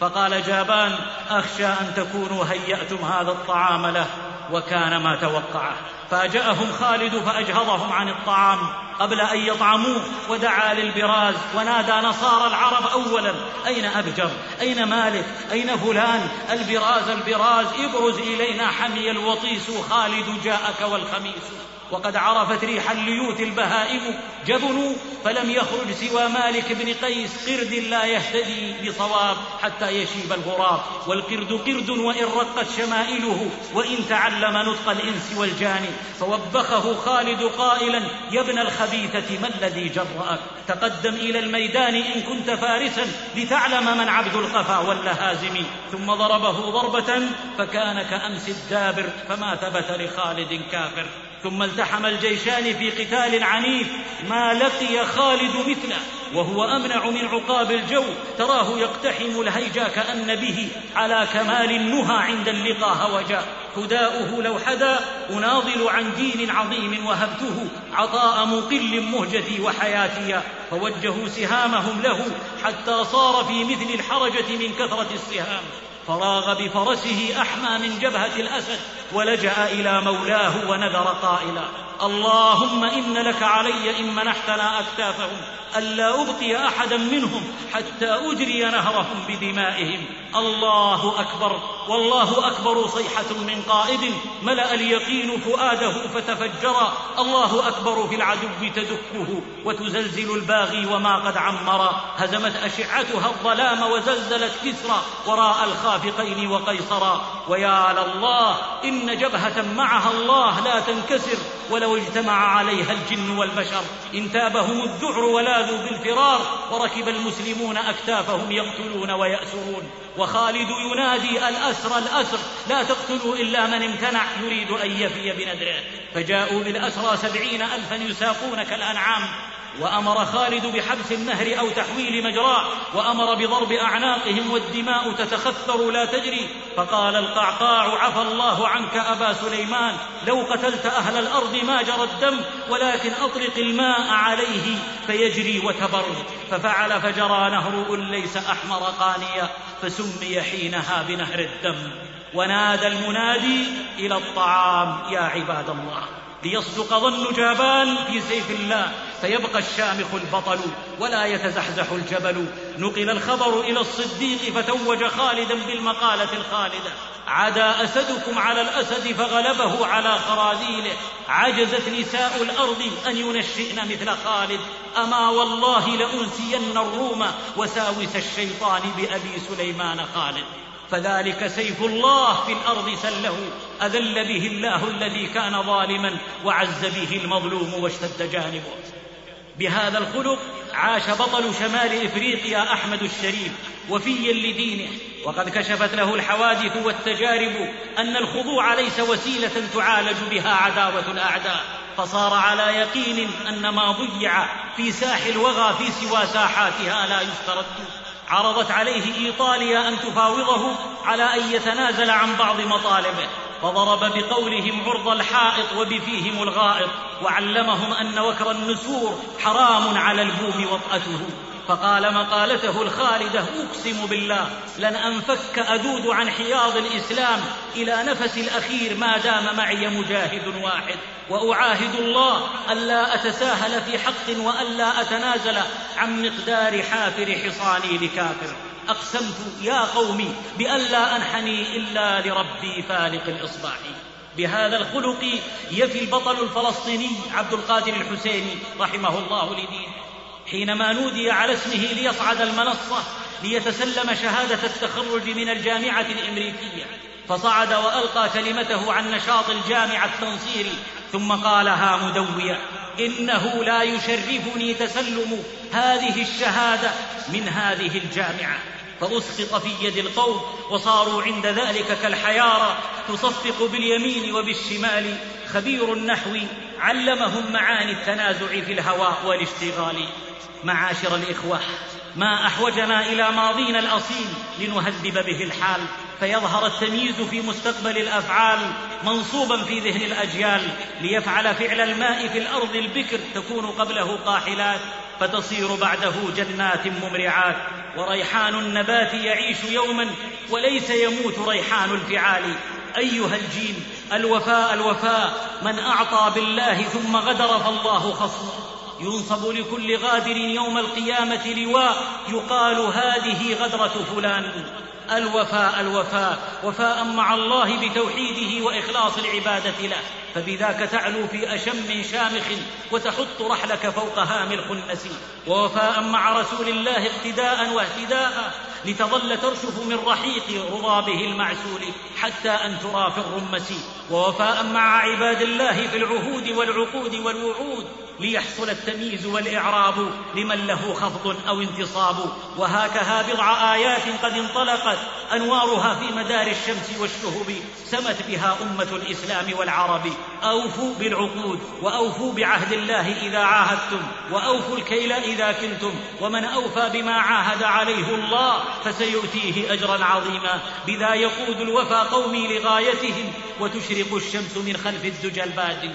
فقال جابان أخشى أن تكونوا هيأتم هذا الطعام له وكان ما توقعه. فأجأهم خالد فأجهضهم عن الطعام قبل أن يطعموه ودعا للبراز ونادى نصارى العرب اولا أين أبجر؟ أين مالك؟ أين فلان؟ البراز البراز ابرز إلينا حمي الوطيس خالد جاءك والخميس. وقد عرفت ريح الليوث البهائم جبنوا فلم يخرج سوى مالك بن قيس قرد لا يهتدي بصواب حتى يشيب الغراب. والقرد قرد وإن رقت شمائله وإن تعلم نطق الإنس والجان. فوبخه خالد قائلا يا ابن الخبيثة ما الذي جرأك؟ تقدم إلى الميدان إن كنت فارسا لتعلم من عبد القفا واللهازم. ثم ضربه ضربة فكان كأمس الدابر فما ثبت لخالد كافر. ثم التحم الجيشان في قتال عنيف ما لقي خالد مثله وهو أمنع من عقاب الجو. تراه يقتحم الهيجا كأن به على كمال النهى عند اللقى هوجا. هداؤه لو حدا أناضل عن دين عظيم وهبته عطاء مقل مهجتي وحياتي. فوجهوا سهامهم له حتى صار في مثل الحرجة من كثرة السهام. فراغ بفرسه أحمى من جبهة الأسد ولجأ إلى مولاه ونذر قائلا اللهم إن لك علي إن منحتنا أكتافهم ألا أبقي أحدا منهم حتى أجري نهرهم بدمائهم. الله أكبر والله أكبر صيحة من قائد ملأ اليقين فؤاده فتفجرا الله أكبر في العدو تدكه وتزلزل الباغي وما قد عمر. هزمت أشعتها الظلام وزلزلت كسرى. وراء الخافقين وقيصرا ويا لله إن جبهة معها الله لا تنكسر. ولو اجتمع عليها الجن والبشر إن تابهم الذعر ولاذوا بالفرار. وركب المسلمون أكتافهم يقتلون ويأسرون. وخالد ينادي الأسر الأسر لا تقتلوا إلا من امتنع يريد أن يفي بنذره. فجاءوا بالأسرى سبعين الفا يساقون كالانعام وأمر خالد بحبس النهر أو تحويل مجراه وأمر بضرب أعناقهم والدماء تتخثر لا تجري. فقال القعقاع عفى الله عنك أبا سليمان لو قتلت أهل الأرض ما جرى الدم ولكن اطلق الماء عليه فيجري وتبر. ففعل فجرى نهر ليس أحمر قانيا فسمي حينها بنهر الدم. ونادى المنادي إلى الطعام يا عباد الله. ليصدق ظن جابان في سيف الله. فيبقى الشامخ البطل ولا يتزحزح الجبل. نقل الخبر إلى الصديق فتوج خالدا بالمقالة الخالدة. عدا أسدكم على الأسد فغلبه على خراذيله. عجزت نساء الأرض أن ينشئن مثل خالد. أما والله لأنسين الروم وساوس الشيطان بأبي سليمان خالد. فذلك سيف الله في الأرض سله. أذل به الله الذي كان ظالما وعز به المظلوم واشتد جانبه. بهذا الخلق عاش بطل شمال إفريقيا أحمد الشريف وفيا لدينه. وقد كشفت له الحوادث والتجارب أن الخضوع ليس وسيلة تعالج بها عداوة الأعداء. فصار على يقين أن ما ضيع في ساح الوغى في سوى ساحاتها لا يسترد. عرضت عليه إيطاليا أن تفاوضه على أن يتنازل عن بعض مطالبه. فضرب بقولهم عرض الحائط وبفيهم الغائط وعلمهم أن وكر النسور حرام على البوم وطأته. فقال مقالته الخالدة أقسم بالله لن أنفك أذود عن حياض الإسلام إلى نفس الأخير ما دام معي مجاهد واحد. وأعاهد الله الا أتساهل في حق والا أتنازل عن مقدار حافر حصاني لكافر. أقسمت يا قوم بالا أنحني إلا لربي فالق الإصباح. بهذا الخلق يفي البطل الفلسطيني عبد القادر الحسيني رحمه الله لدينه. حينما نودي على اسمه ليصعد المنصة ليتسلم شهادة التخرج من الجامعة الإمريكية فصعد وألقى كلمته عن نشاط الجامعة التنصيري ثم قالها مدويا إنه لا يشرفني تسلم هذه الشهادة من هذه الجامعة. فأسقط في يد القوم وصاروا عند ذلك كالحيارى تصفق باليمين وبالشمال. خبير النحو علمهم معاني التنازع في الهواء والاشتغال. معاشر الإخوة ما أحوجنا إلى ماضينا الأصيل لنهذب به الحال. فيظهر التمييز في مستقبل الأفعال منصوبا في ذهن الأجيال. ليفعل فعل الماء في الأرض البكر تكون قبله قاحلات. فتصير بعده جنات ممرعات وريحان النبات يعيش يوما وليس يموت ريحان الفعال. أيها الجيل الوفاء الوفاء من أعطى بالله ثم غدر فالله خصمه ينصب لكل غادر يوم القيامة لواء يقال هذه غدرة فلان. الوفاء الوفاء وفاء مع الله بتوحيده وإخلاص العبادة له. فبذاك تعلو في أشم شامخ وتحط رحلك فوق هام الخنس ووفاء مع رسول الله اقتداء واهتداء لتظل ترشف من رحيق رضابه المعسول حتى أن ترى في الرمس ووفاء مع عباد الله في العهود والعقود والوعود ليحصل التمييز والإعراب لمن له خفض أو انتصاب. وهكذا بضع آيات قد انطلقت أنوارها في مدار الشمس والشهب سمت بها أمة الإسلام والعرب. أوفوا بالعقود وأوفوا بعهد الله إذا عاهدتم وأوفوا الكيل إذا كلتم ومن أوفى بما عاهد عليه الله فسيؤتيه أجرا عظيما بذا يقود الوفى قومي لغايتهم وتشرق الشمس من خلف الزجى البادي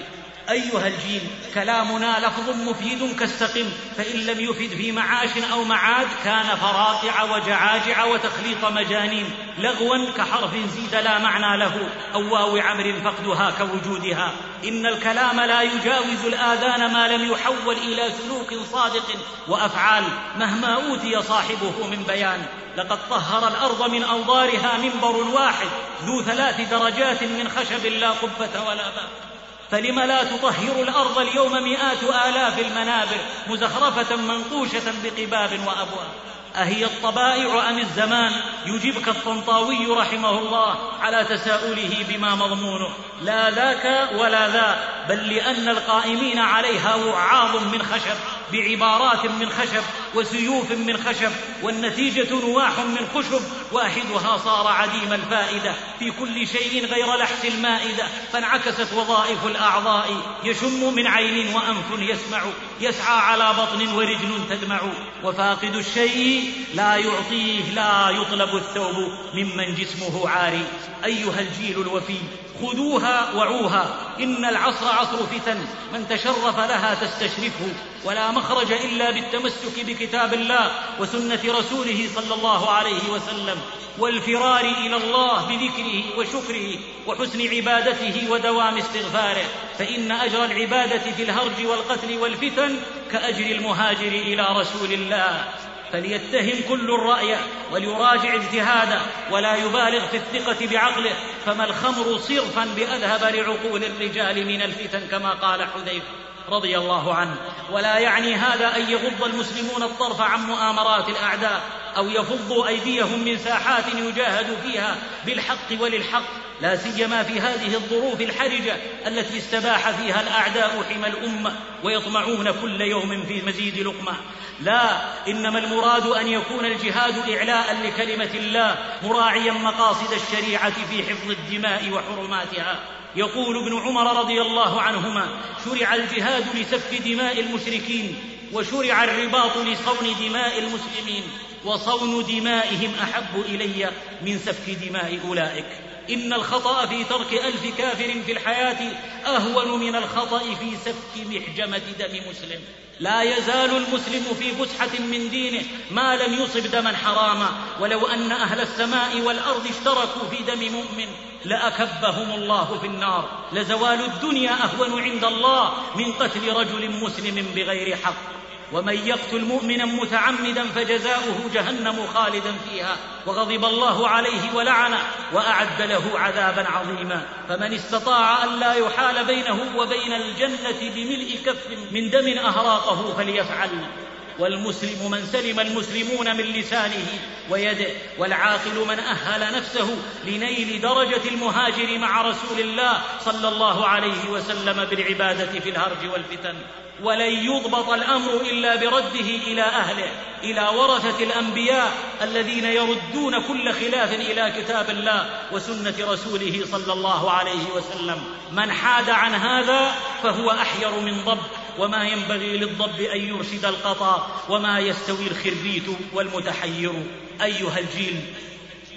أيها الجيل كلامنا لفظ مفيد كالسقم فإن لم يفد في معاش أو معاد كان فراقع وجعاجع وتخليط مجانين لغوا كحرف زيد لا معنى له أو واو عمر فقدها كوجودها. إن الكلام لا يجاوز الآذان ما لم يحول إلى سلوك صادق وأفعال مهما أوتي صاحبه من بيان. لقد طهر الأرض من أوضارها منبر واحد ذو ثلاث درجات من خشب لا قبة ولا باب فلم لا تطهر الأرض اليوم مئات آلاف المنابر مزخرفة منقوشة بقباب وأبواب. أهي الطبائع أم الزمان؟ يجيبك الطنطاوي رحمه الله على تساؤله بما مضمونه. لا ذاك ولا ذا بل لأن القائمين عليها وعاظ من خشب. بعبارات من خشب وسيوف من خشب والنتيجة نواح من خشب واحدها صار عديم الفائدة في كل شيء غير لحس المائدة فانعكست وظائف الأعضاء يشم من عين وأنف يسمع يسعى على بطن ورجل تدمع وفاقد الشيء لا يعطيه لا يطلب الثوب ممن جسمه عاري أيها الجيل الوفي. خذوها وعوها. إن العصر عصر فتن. من تشرف لها تستشرفه ولا مخرج إلا بالتمسك بكتاب الله وسنة رسوله صلى الله عليه وسلم. والفرار إلى الله بذكره وشكره وحسن عبادته ودوام استغفاره. فإن أجر العبادة في الهرج والقتل والفتن كأجر المهاجر إلى رسول الله. فليتهم كل الرأي وليراجع اجتهاده ولا يبالغ في الثقة بعقله فما الخمر صرفا بأذهب لعقول الرجال من الفتن كما قال حذيفة. رضي الله عنه. ولا يعني هذا أن يغض المسلمون الطرف عن مؤامرات الأعداء أو يفضوا أيديهم من ساحات يجاهد فيها بالحق وللحق. لا سيما في هذه الظروف الحرجة التي استباح فيها الأعداء حمى الأمة ويطمعون كل يوم في مزيد لقمة. لا إنما المراد أن يكون الجهاد إعلاء لكلمة الله مراعيا مقاصد الشريعة في حفظ الدماء وحرماتها. يقول ابن عمر رضي الله عنهما شرع الجهاد لسفك دماء المشركين وشرع الرباط لصون دماء المسلمين وصون دمائهم أحب إلي من سفك دماء أولئك. إن الخطأ في ترك ألف كافر في الحياة أهون من الخطأ في سفك محجمة دم مسلم. لا يزال المسلم في فسحة من دينه ما لم يصب دما حراما. ولو أن أهل السماء والأرض اشتركوا في دم مؤمن لأكبهم الله في النار. لزوال الدنيا أهون عند الله من قتل رجل مسلم بغير حق. ومن يقتل مؤمنا متعمدا فجزاؤه جهنم خالدا فيها وغضب الله عليه ولعنه وأعد له عذابا عظيما. فمن استطاع أن لا يحال بينه وبين الجنة بملء كف من دم أهراقه فليفعل. والمسلم من سلم المسلمون من لسانه ويده والعاقل من أهل نفسه لنيل درجة المهاجر مع رسول الله صلى الله عليه وسلم بالعبادة في الهرج والفتن. ولن يضبط الأمر إلا برده إلى أهله إلى ورثة الأنبياء الذين يردون كل خلاف إلى كتاب الله وسنة رسوله صلى الله عليه وسلم. من حاد عن هذا فهو أحير من ضب وما ينبغي للضب أن يرشد القطا وما يستوي الخربيت والمتحير. أيها الجيل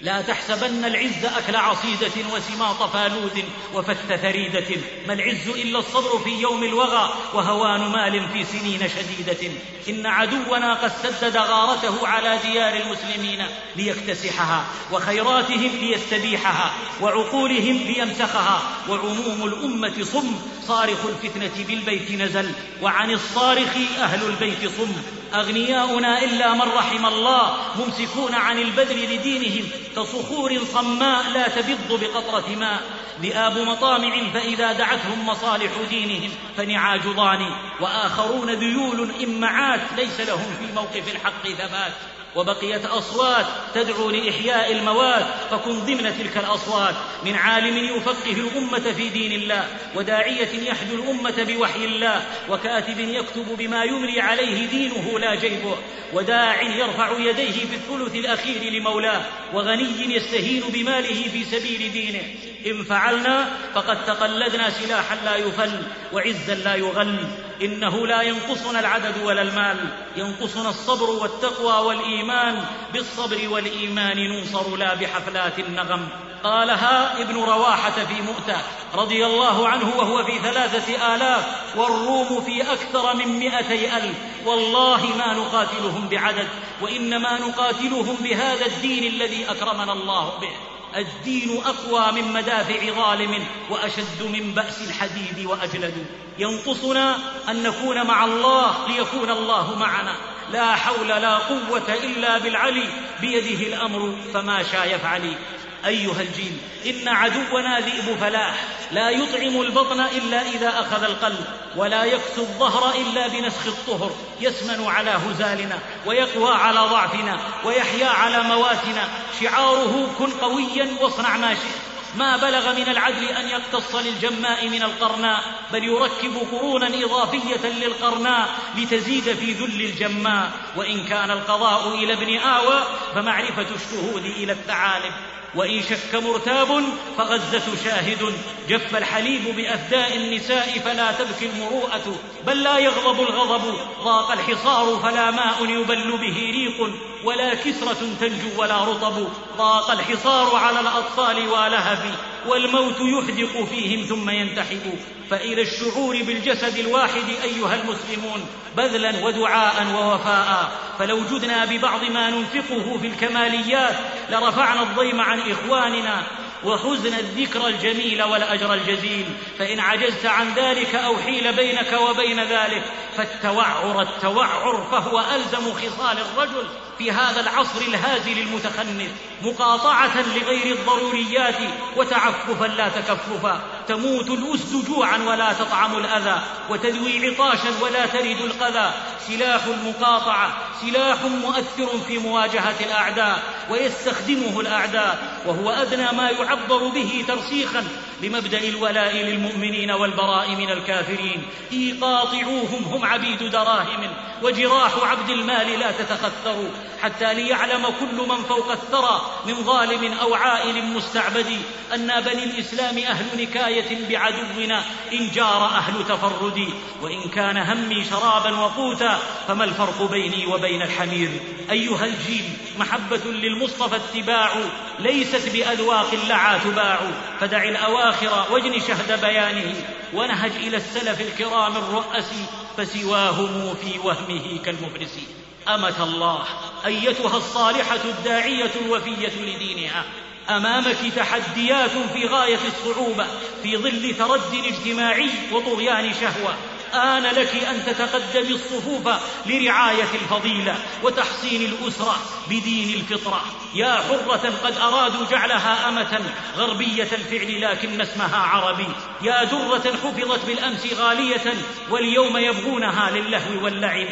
لا تحسبن العز أكل عصيدة وسماط فالود وفث ثريدة ما العز إلا الصبر في يوم الوغى وهوان مال في سنين شديدة إن عدونا قد سدد غارته على ديار المسلمين ليكتسحها وخيراتهم ليستبيحها وعقولهم ليمسخها وعموم الأمة صم صارخ الفتنة بالبيت نزل وعن الصارخ أهل البيت صم أغنياؤنا إلا من رحم الله ممسكون عن البذل لدينهم كصخور صماء لا تبض بقطرة ماء. ذئاب مطامع فإذا دعتهم مصالح دينهم فنعاج ضاني وآخرون ذيول إمعات ليس لهم في موقف الحق ثبات. وبقيت أصوات تدعو لإحياء المواد فكن ضمن تلك الأصوات. من عالم يفقه الأمة في دين الله وداعية يحدو الأمة بوحي الله وكاتب يكتب بما يملي عليه دينه لا جيبه وداع يرفع يديه في الثلث الأخير لمولاه وغني يستهين بماله في سبيل دينه. إن فعلنا فقد تقلدنا سلاحا لا يفل وعزا لا يغل. إنه لا ينقصنا العدد ولا المال. ينقصنا الصبر والتقوى والإيمان. بالصبر والإيمان ننصر لا بحفلات النغم. قالها ابن رواحة في مؤتة رضي الله عنه وهو في ثلاثة آلاف والروم في أكثر من مائتي ألف. والله ما نقاتلهم بعدد وإنما نقاتلهم بهذا الدين الذي أكرمنا الله به. الدين أقوى من مدافع ظالم وأشد من بأس الحديد وأجلد. ينقصنا أن نكون مع الله ليكون الله معنا. لا حول لا قوة إلا بالعلي. بيده الأمر فما شاء يفعل أيها الجيل إن عدونا ذئب فلاح لا يطعم البطن إلا إذا أخذ القلب ولا يكسو الظهر إلا بنسخ الطهر يسمن على هزالنا ويقوى على ضعفنا ويحيا على مواتنا شعاره كن قويا واصنع ما شئت. ما بلغ من العدل أن يقتص للجماء من القرناء بل يركب قرونا إضافية للقرناء لتزيد في ذل الجماء. وإن كان القضاء إلى ابن آوى فمعرفة الشهود إلى الثعالب. وإن شك مرتاب فغزة شاهد. جف الحليب بأفداء النساء فلا تبكي المروءة بل لا يغضب الغضب. ضاق الحصار فلا ماء يبل به ريق ولا كسرة تنجو ولا رطب. ضاق الحصار على الأطفال والهف والموت يحدق فيهم ثم ينتحب. فإلى الشعور بالجسد الواحد أيها المسلمون بذلا ودعاء ووفاء. فلو جدنا ببعض ما ننفقه في الكماليات لرفعنا الضيم عن إخواننا. وحزن الذكر الجميل والأجر الجزيل فإن عجزت عن ذلك أو حيل بينك وبين ذلك فالتوعر التوعر فهو ألزم خصال الرجل في هذا العصر الهازل المتخنث مقاطعة لغير الضروريات وتعففا لا تكففا تموت الأسد جوعا ولا تطعم الأذى وتذوي عطاشا ولا ترد القذى سلاح المقاطعة سلاح مؤثر في مواجهة الأعداء ويستخدمه الأعداء وهو أدنى ما يعبر به ترسيخا. لمبدا الولاء للمؤمنين والبراء من الكافرين. إيقاطعوهم هم عبيد دراهم وجراح عبد المال لا تتخثروا حتى ليعلم كل من فوق الثرى من ظالم أو عائل مستعبد أن بني الإسلام أهل نكاية بعدونا إن جار أهل تفردي وإن كان همي شرابا وقوتا فما الفرق بيني وبين الحمير؟ أيها الجيل محبة للمصطفى اتباع ليست بأذواق لعا تباع فدع الأواخر واجن شهد بيانه ونهج إلى السلف الكرام الرؤس فسواهم في وهمه كالمفلس أمة الله أيتها الصالحة الداعية الوفية لدينها. أمامك تحديات في غاية الصعوبة في ظل ترد اجتماعي وطغيان شهوة. آن لك أن تتقدمي الصفوف لرعاية الفضيلة وتحصين الأسرة بدين الفطرة. يا حرة قد أرادوا جعلها أمة غربية الفعل لكن اسمها عربي. يا درة حفظت بالأمس غالية واليوم يبغونها للهو واللعب.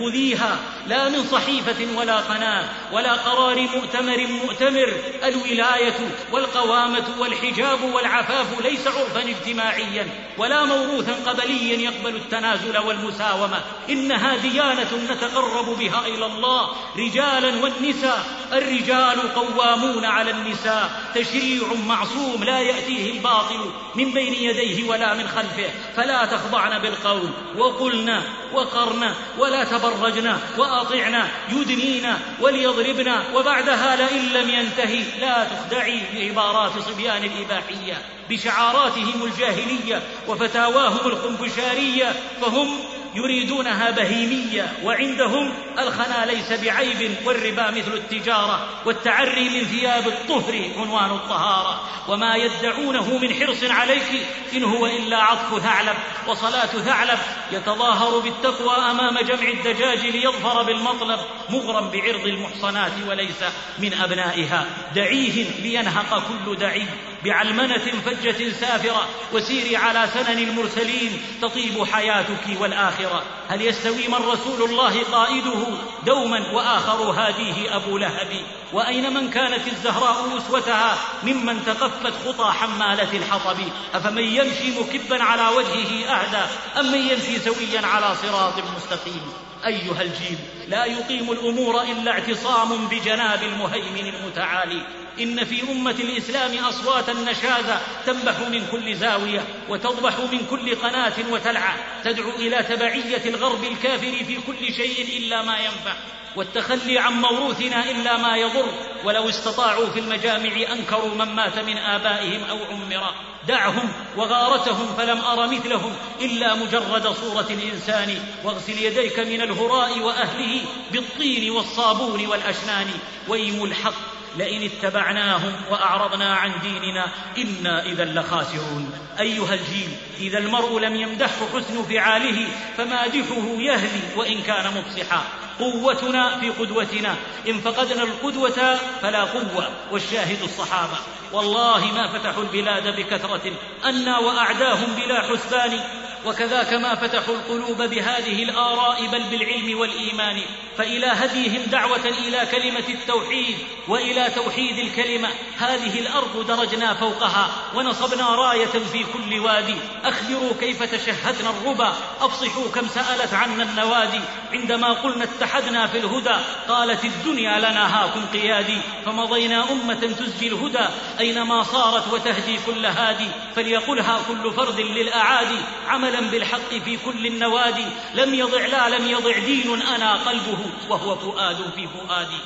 خذيها لا من صحيفة ولا قناة ولا قرار مؤتمر مؤتمر الولاية والقوامة والحجاب والعفاف ليس عرفا اجتماعيا ولا موروثا قبليا يقبل التنازل والمساومة. إنها ديانة نتقرب بها إلى الله رجالا والنساء. الرجال قوامون على النساء تشريع معصوم لا يأتيه الباطل من بين يديه ولا من خلفه. فلا تخضعن بالقول وقلنا وقرنا ولا تبرجنا وأطعنا يدنينا وليضربنا وبعدها لئن لم ينتهي لا تخدعي بعبارات صبيان الإباحية بشعاراتهم الجاهلية وفتاواهم الخنفشارية فهم يريدونها بهيمية وعندهم الخنا ليس بعيب والربا مثل التجارة والتعري من ثياب الطهر عنوان الطهارة. وما يدعونه من حرص عليك إن هو إلا عطف ثعلب وصلاة ثعلب يتظاهر بالتقوى أمام جمع الدجاج ليظفر بالمطلب مغرم بعرض المحصنات وليس من أبنائها. دعيه لينهق كل دعي. بعلمنة فجة سافرة وسيري على سنن المرسلين تطيب حياتك والآخرة. هل يستوي من رسول الله قائده دوما وآخر هاديه أبو لهب؟ وأين من كانت الزهراء أسوتها ممن تقفت خطى حمالة الحطب؟ أفمن يمشي مكبا على وجهه أهدى أم من يمشي سويا على صراط مستقيم؟ أيها الجيل لا يقيم الأمور إلا اعتصام بجناب المهيمن المتعالي. إن في أمة الإسلام أصواتا نشازة تنبح من كل زاوية وتضبح من كل قناة وتلعى. تدعو إلى تبعية الغرب الكافر في كل شيء إلا ما ينفع. والتخلي عن موروثنا إلا ما يضر. ولو استطاعوا في المجامع أنكروا من مات من آبائهم أو عمر. دعهم وغارتهم فلم أر مثلهم إلا مجرد صورة الإنسان. واغسل يديك من الهراء وأهله بالطين والصابون والأشنان. ويم الحق لئن اتبعناهم وأعرضنا عن ديننا إنا إذا لخاسرون. أيها الجيل إذا المرء لم يمدحه حسن فعاله فمادحه يهلي وإن كان مفصحا. قوتنا في قدوتنا. إن فقدنا القدوة فلا قوة. والشاهد الصحابة. والله ما فتحوا البلاد بكثرة. أنا وأعداهم بلا حسبان. وكذاك ما فتحوا القلوب بهذه الآراء بل بالعلم والإيمان فإلى هديهم دعوة إلى كلمة التوحيد وإلى توحيد الكلمة. هذه الأرض درجنا فوقها ونصبنا راية في كل وادي. أخبروا كيف تشهدنا الربا أفصحوا كم سألت عنا النوادي. عندما قلنا اتحدنا في الهدى قالت الدنيا لنا هاكم قيادي. فمضينا أمة تزجي الهدى أينما صارت وتهدي كل هادي. فليقلها كل فرد للأعادي. عملا بالحق في كل النوادي لم يضع لا لم يضع دين أنا قلبه وهو فؤاد في فؤادي.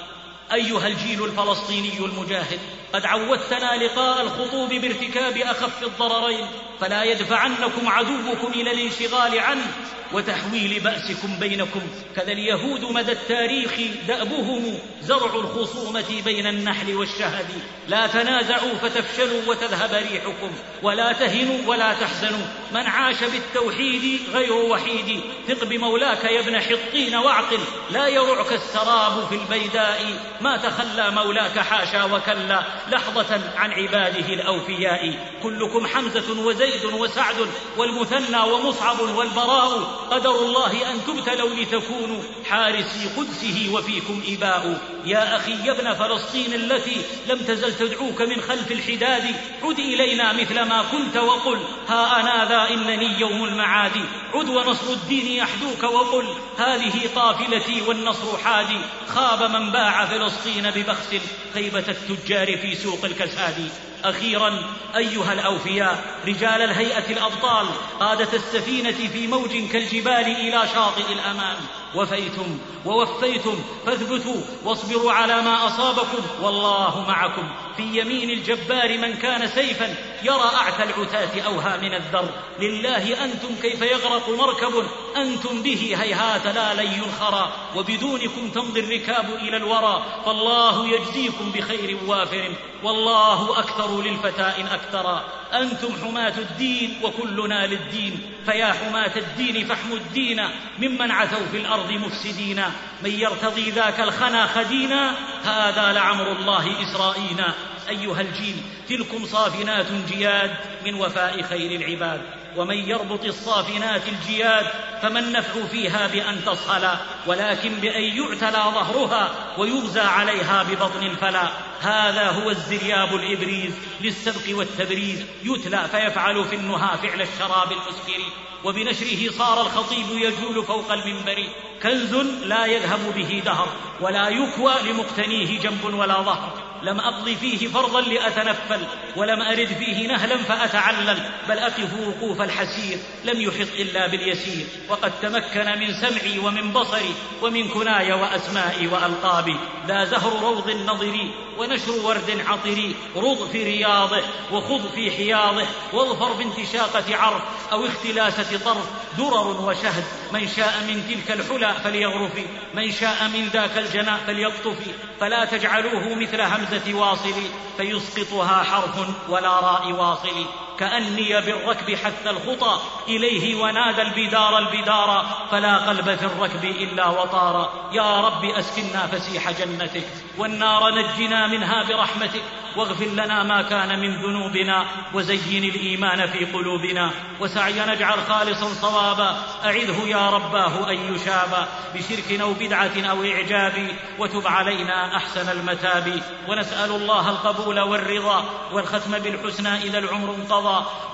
أيها الجيل الفلسطيني المجاهد قد عودتنا لقاء الخطوب بارتكاب أخف الضررين. فلا يدفعنكم عدوكم إلى الانشغال عنه وتحويل بأسكم بينكم. كذا اليهود مدى التاريخ دأبهم زرع الخصومة بين النحل والشهد. لا تنازعوا فتفشلوا وتذهب ريحكم. ولا تهنوا ولا تحزنوا. من عاش بالتوحيد غير وحيد. ثق بمولاك يا ابن حطين واعقل. لا يرعك السراب في البيداء. ما تخلى مولاك حاشا وكلا. لحظة عن عباده الأوفياء. كلكم حمزة وزيد وزيد وسعد والمثنى ومصعب والبراء قدر الله أن تبتلوا لتكونوا حارسي قدسه وفيكم إباء. يا أخي يا ابن فلسطين التي لم تزل تدعوك من خلف الحداد عد إلينا مثل ما كنت وقل. ها أنا ذا إنني يوم المعاد. عد ونصر الدين يحدوك وقل. هذه قافلتي والنصر حادي خاب من باع فلسطين ببخس خيبة التجار في سوق الكساد. أخيرا أيها الأوفياء رجال الهيئة الأبطال قادة السفينة في موج كالجبال إلى شاطئ الأمان. وفيتم ووفيتم فاثبتوا واصبروا على ما أصابكم والله معكم في يمين الجبار من كان سيفا يرى أعتى العتاة أوهى من الذر لله أنتم كيف يغرق مركب أنتم به هيهات لا لن ينخرى وبدونكم تمضي الركاب إلى الورى فالله يجزيكم بخير وافر والله أكثر للفتى إن أكثرا أنتم حماة الدين وكلنا للدين فيا حماة الدين فاحموا الدين ممن عثوا في الأرض مفسدين. من يرتضي ذاك الخنا خدينا هذا لعمر الله إسرائينا أيها الجيل تلكم صافنات جياد من وفاء خير العباد. ومن يربط الصافنات الجياد فما النفع فيها بأن تصهلا ولكن بأن يعتلى ظهرها ويغزى عليها ببطن الفلا. هذا هو الزرياب الإبريز للسبق والتبريز. يتلى فيفعل في النهى فعل الشراب المسكر. وبنشره صار الخطيب يجول فوق المنبر. كنز لا يذهب به دهر ولا يكوى لمقتنيه جنب ولا ظهر. لم أقض فيه فرضا لأتنفل ولم أرد فيه نهلا فأتعلل بل أقف وقوف الحسير لم يحط إلا باليسير. وقد تمكن من سمعي ومن بصري ومن كناي وأسمائي وألقابي. لا زهر روض نظري ونشر ورد عطري رض في رياضه وخض في حياضه. واظفر بانتشاقة عرف أو اختلاسة طرف. درر وشهد من شاء من تلك الحلى فليغرف من شاء من ذاك الجناء فليقطف فلا تجعلوه مثل همزة واصل فيسقطها حرف ولا راء واصل. كأني بالركب حث الخطى إليه ونادى البدار البدار فلا قلب في الركب إلا وطار يا رب أسكنا فسيح جنتك والنار نجنا منها برحمتك واغفر لنا ما كان من ذنوبنا وزين الإيمان في قلوبنا وسعينا اجعل خالصا صوابا. أعذه يا رباه أن يشابا بشرك أو بدعة أو إعجاب وتب علينا أحسن المتاب. ونسأل الله القبول والرضا والختم بالحسنى إذا العمر انقضى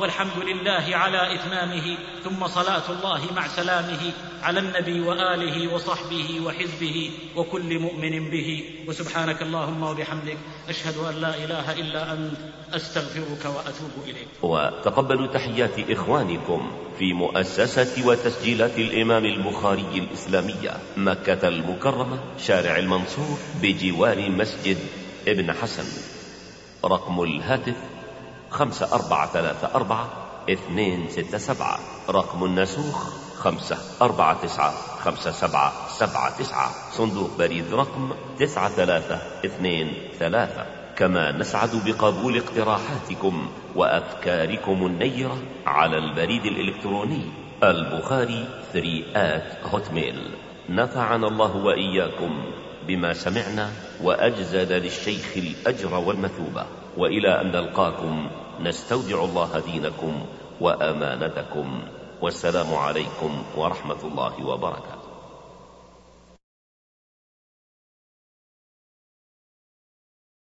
والحمد لله على إتمامه ثم صلاة الله مع سلامه على النبي وآله وصحبه وحزبه وكل مؤمن به. وسبحانك اللهم وبحمدك أشهد أن لا إله إلا أنت أستغفرك وأتوب إليك. وتقبلوا تحيات إخوانكم في مؤسسة وتسجيلات الإمام البخاري الإسلامية مكة المكرمة شارع المنصور بجوار مسجد ابن حسن. رقم الهاتف خمسة أربعة ثلاثة أربعة اثنين ستة سبعة. رقم النسوخ خمسة أربعة تسعة خمسة سبعة سبعة تسعة. صندوق بريد رقم تسعة ثلاثة اثنين ثلاثة. كما نسعد بقبول اقتراحاتكم وأفكاركم النيرة على البريد الإلكتروني البخاري 3 آت هوتميل نفعنا الله وإياكم بما سمعنا وأجزل للشيخ الأجر والمثوبة. وإلى أن نلقاكم. نستودع الله دينكم وأمانتكم. والسلام عليكم ورحمة الله وبركاته.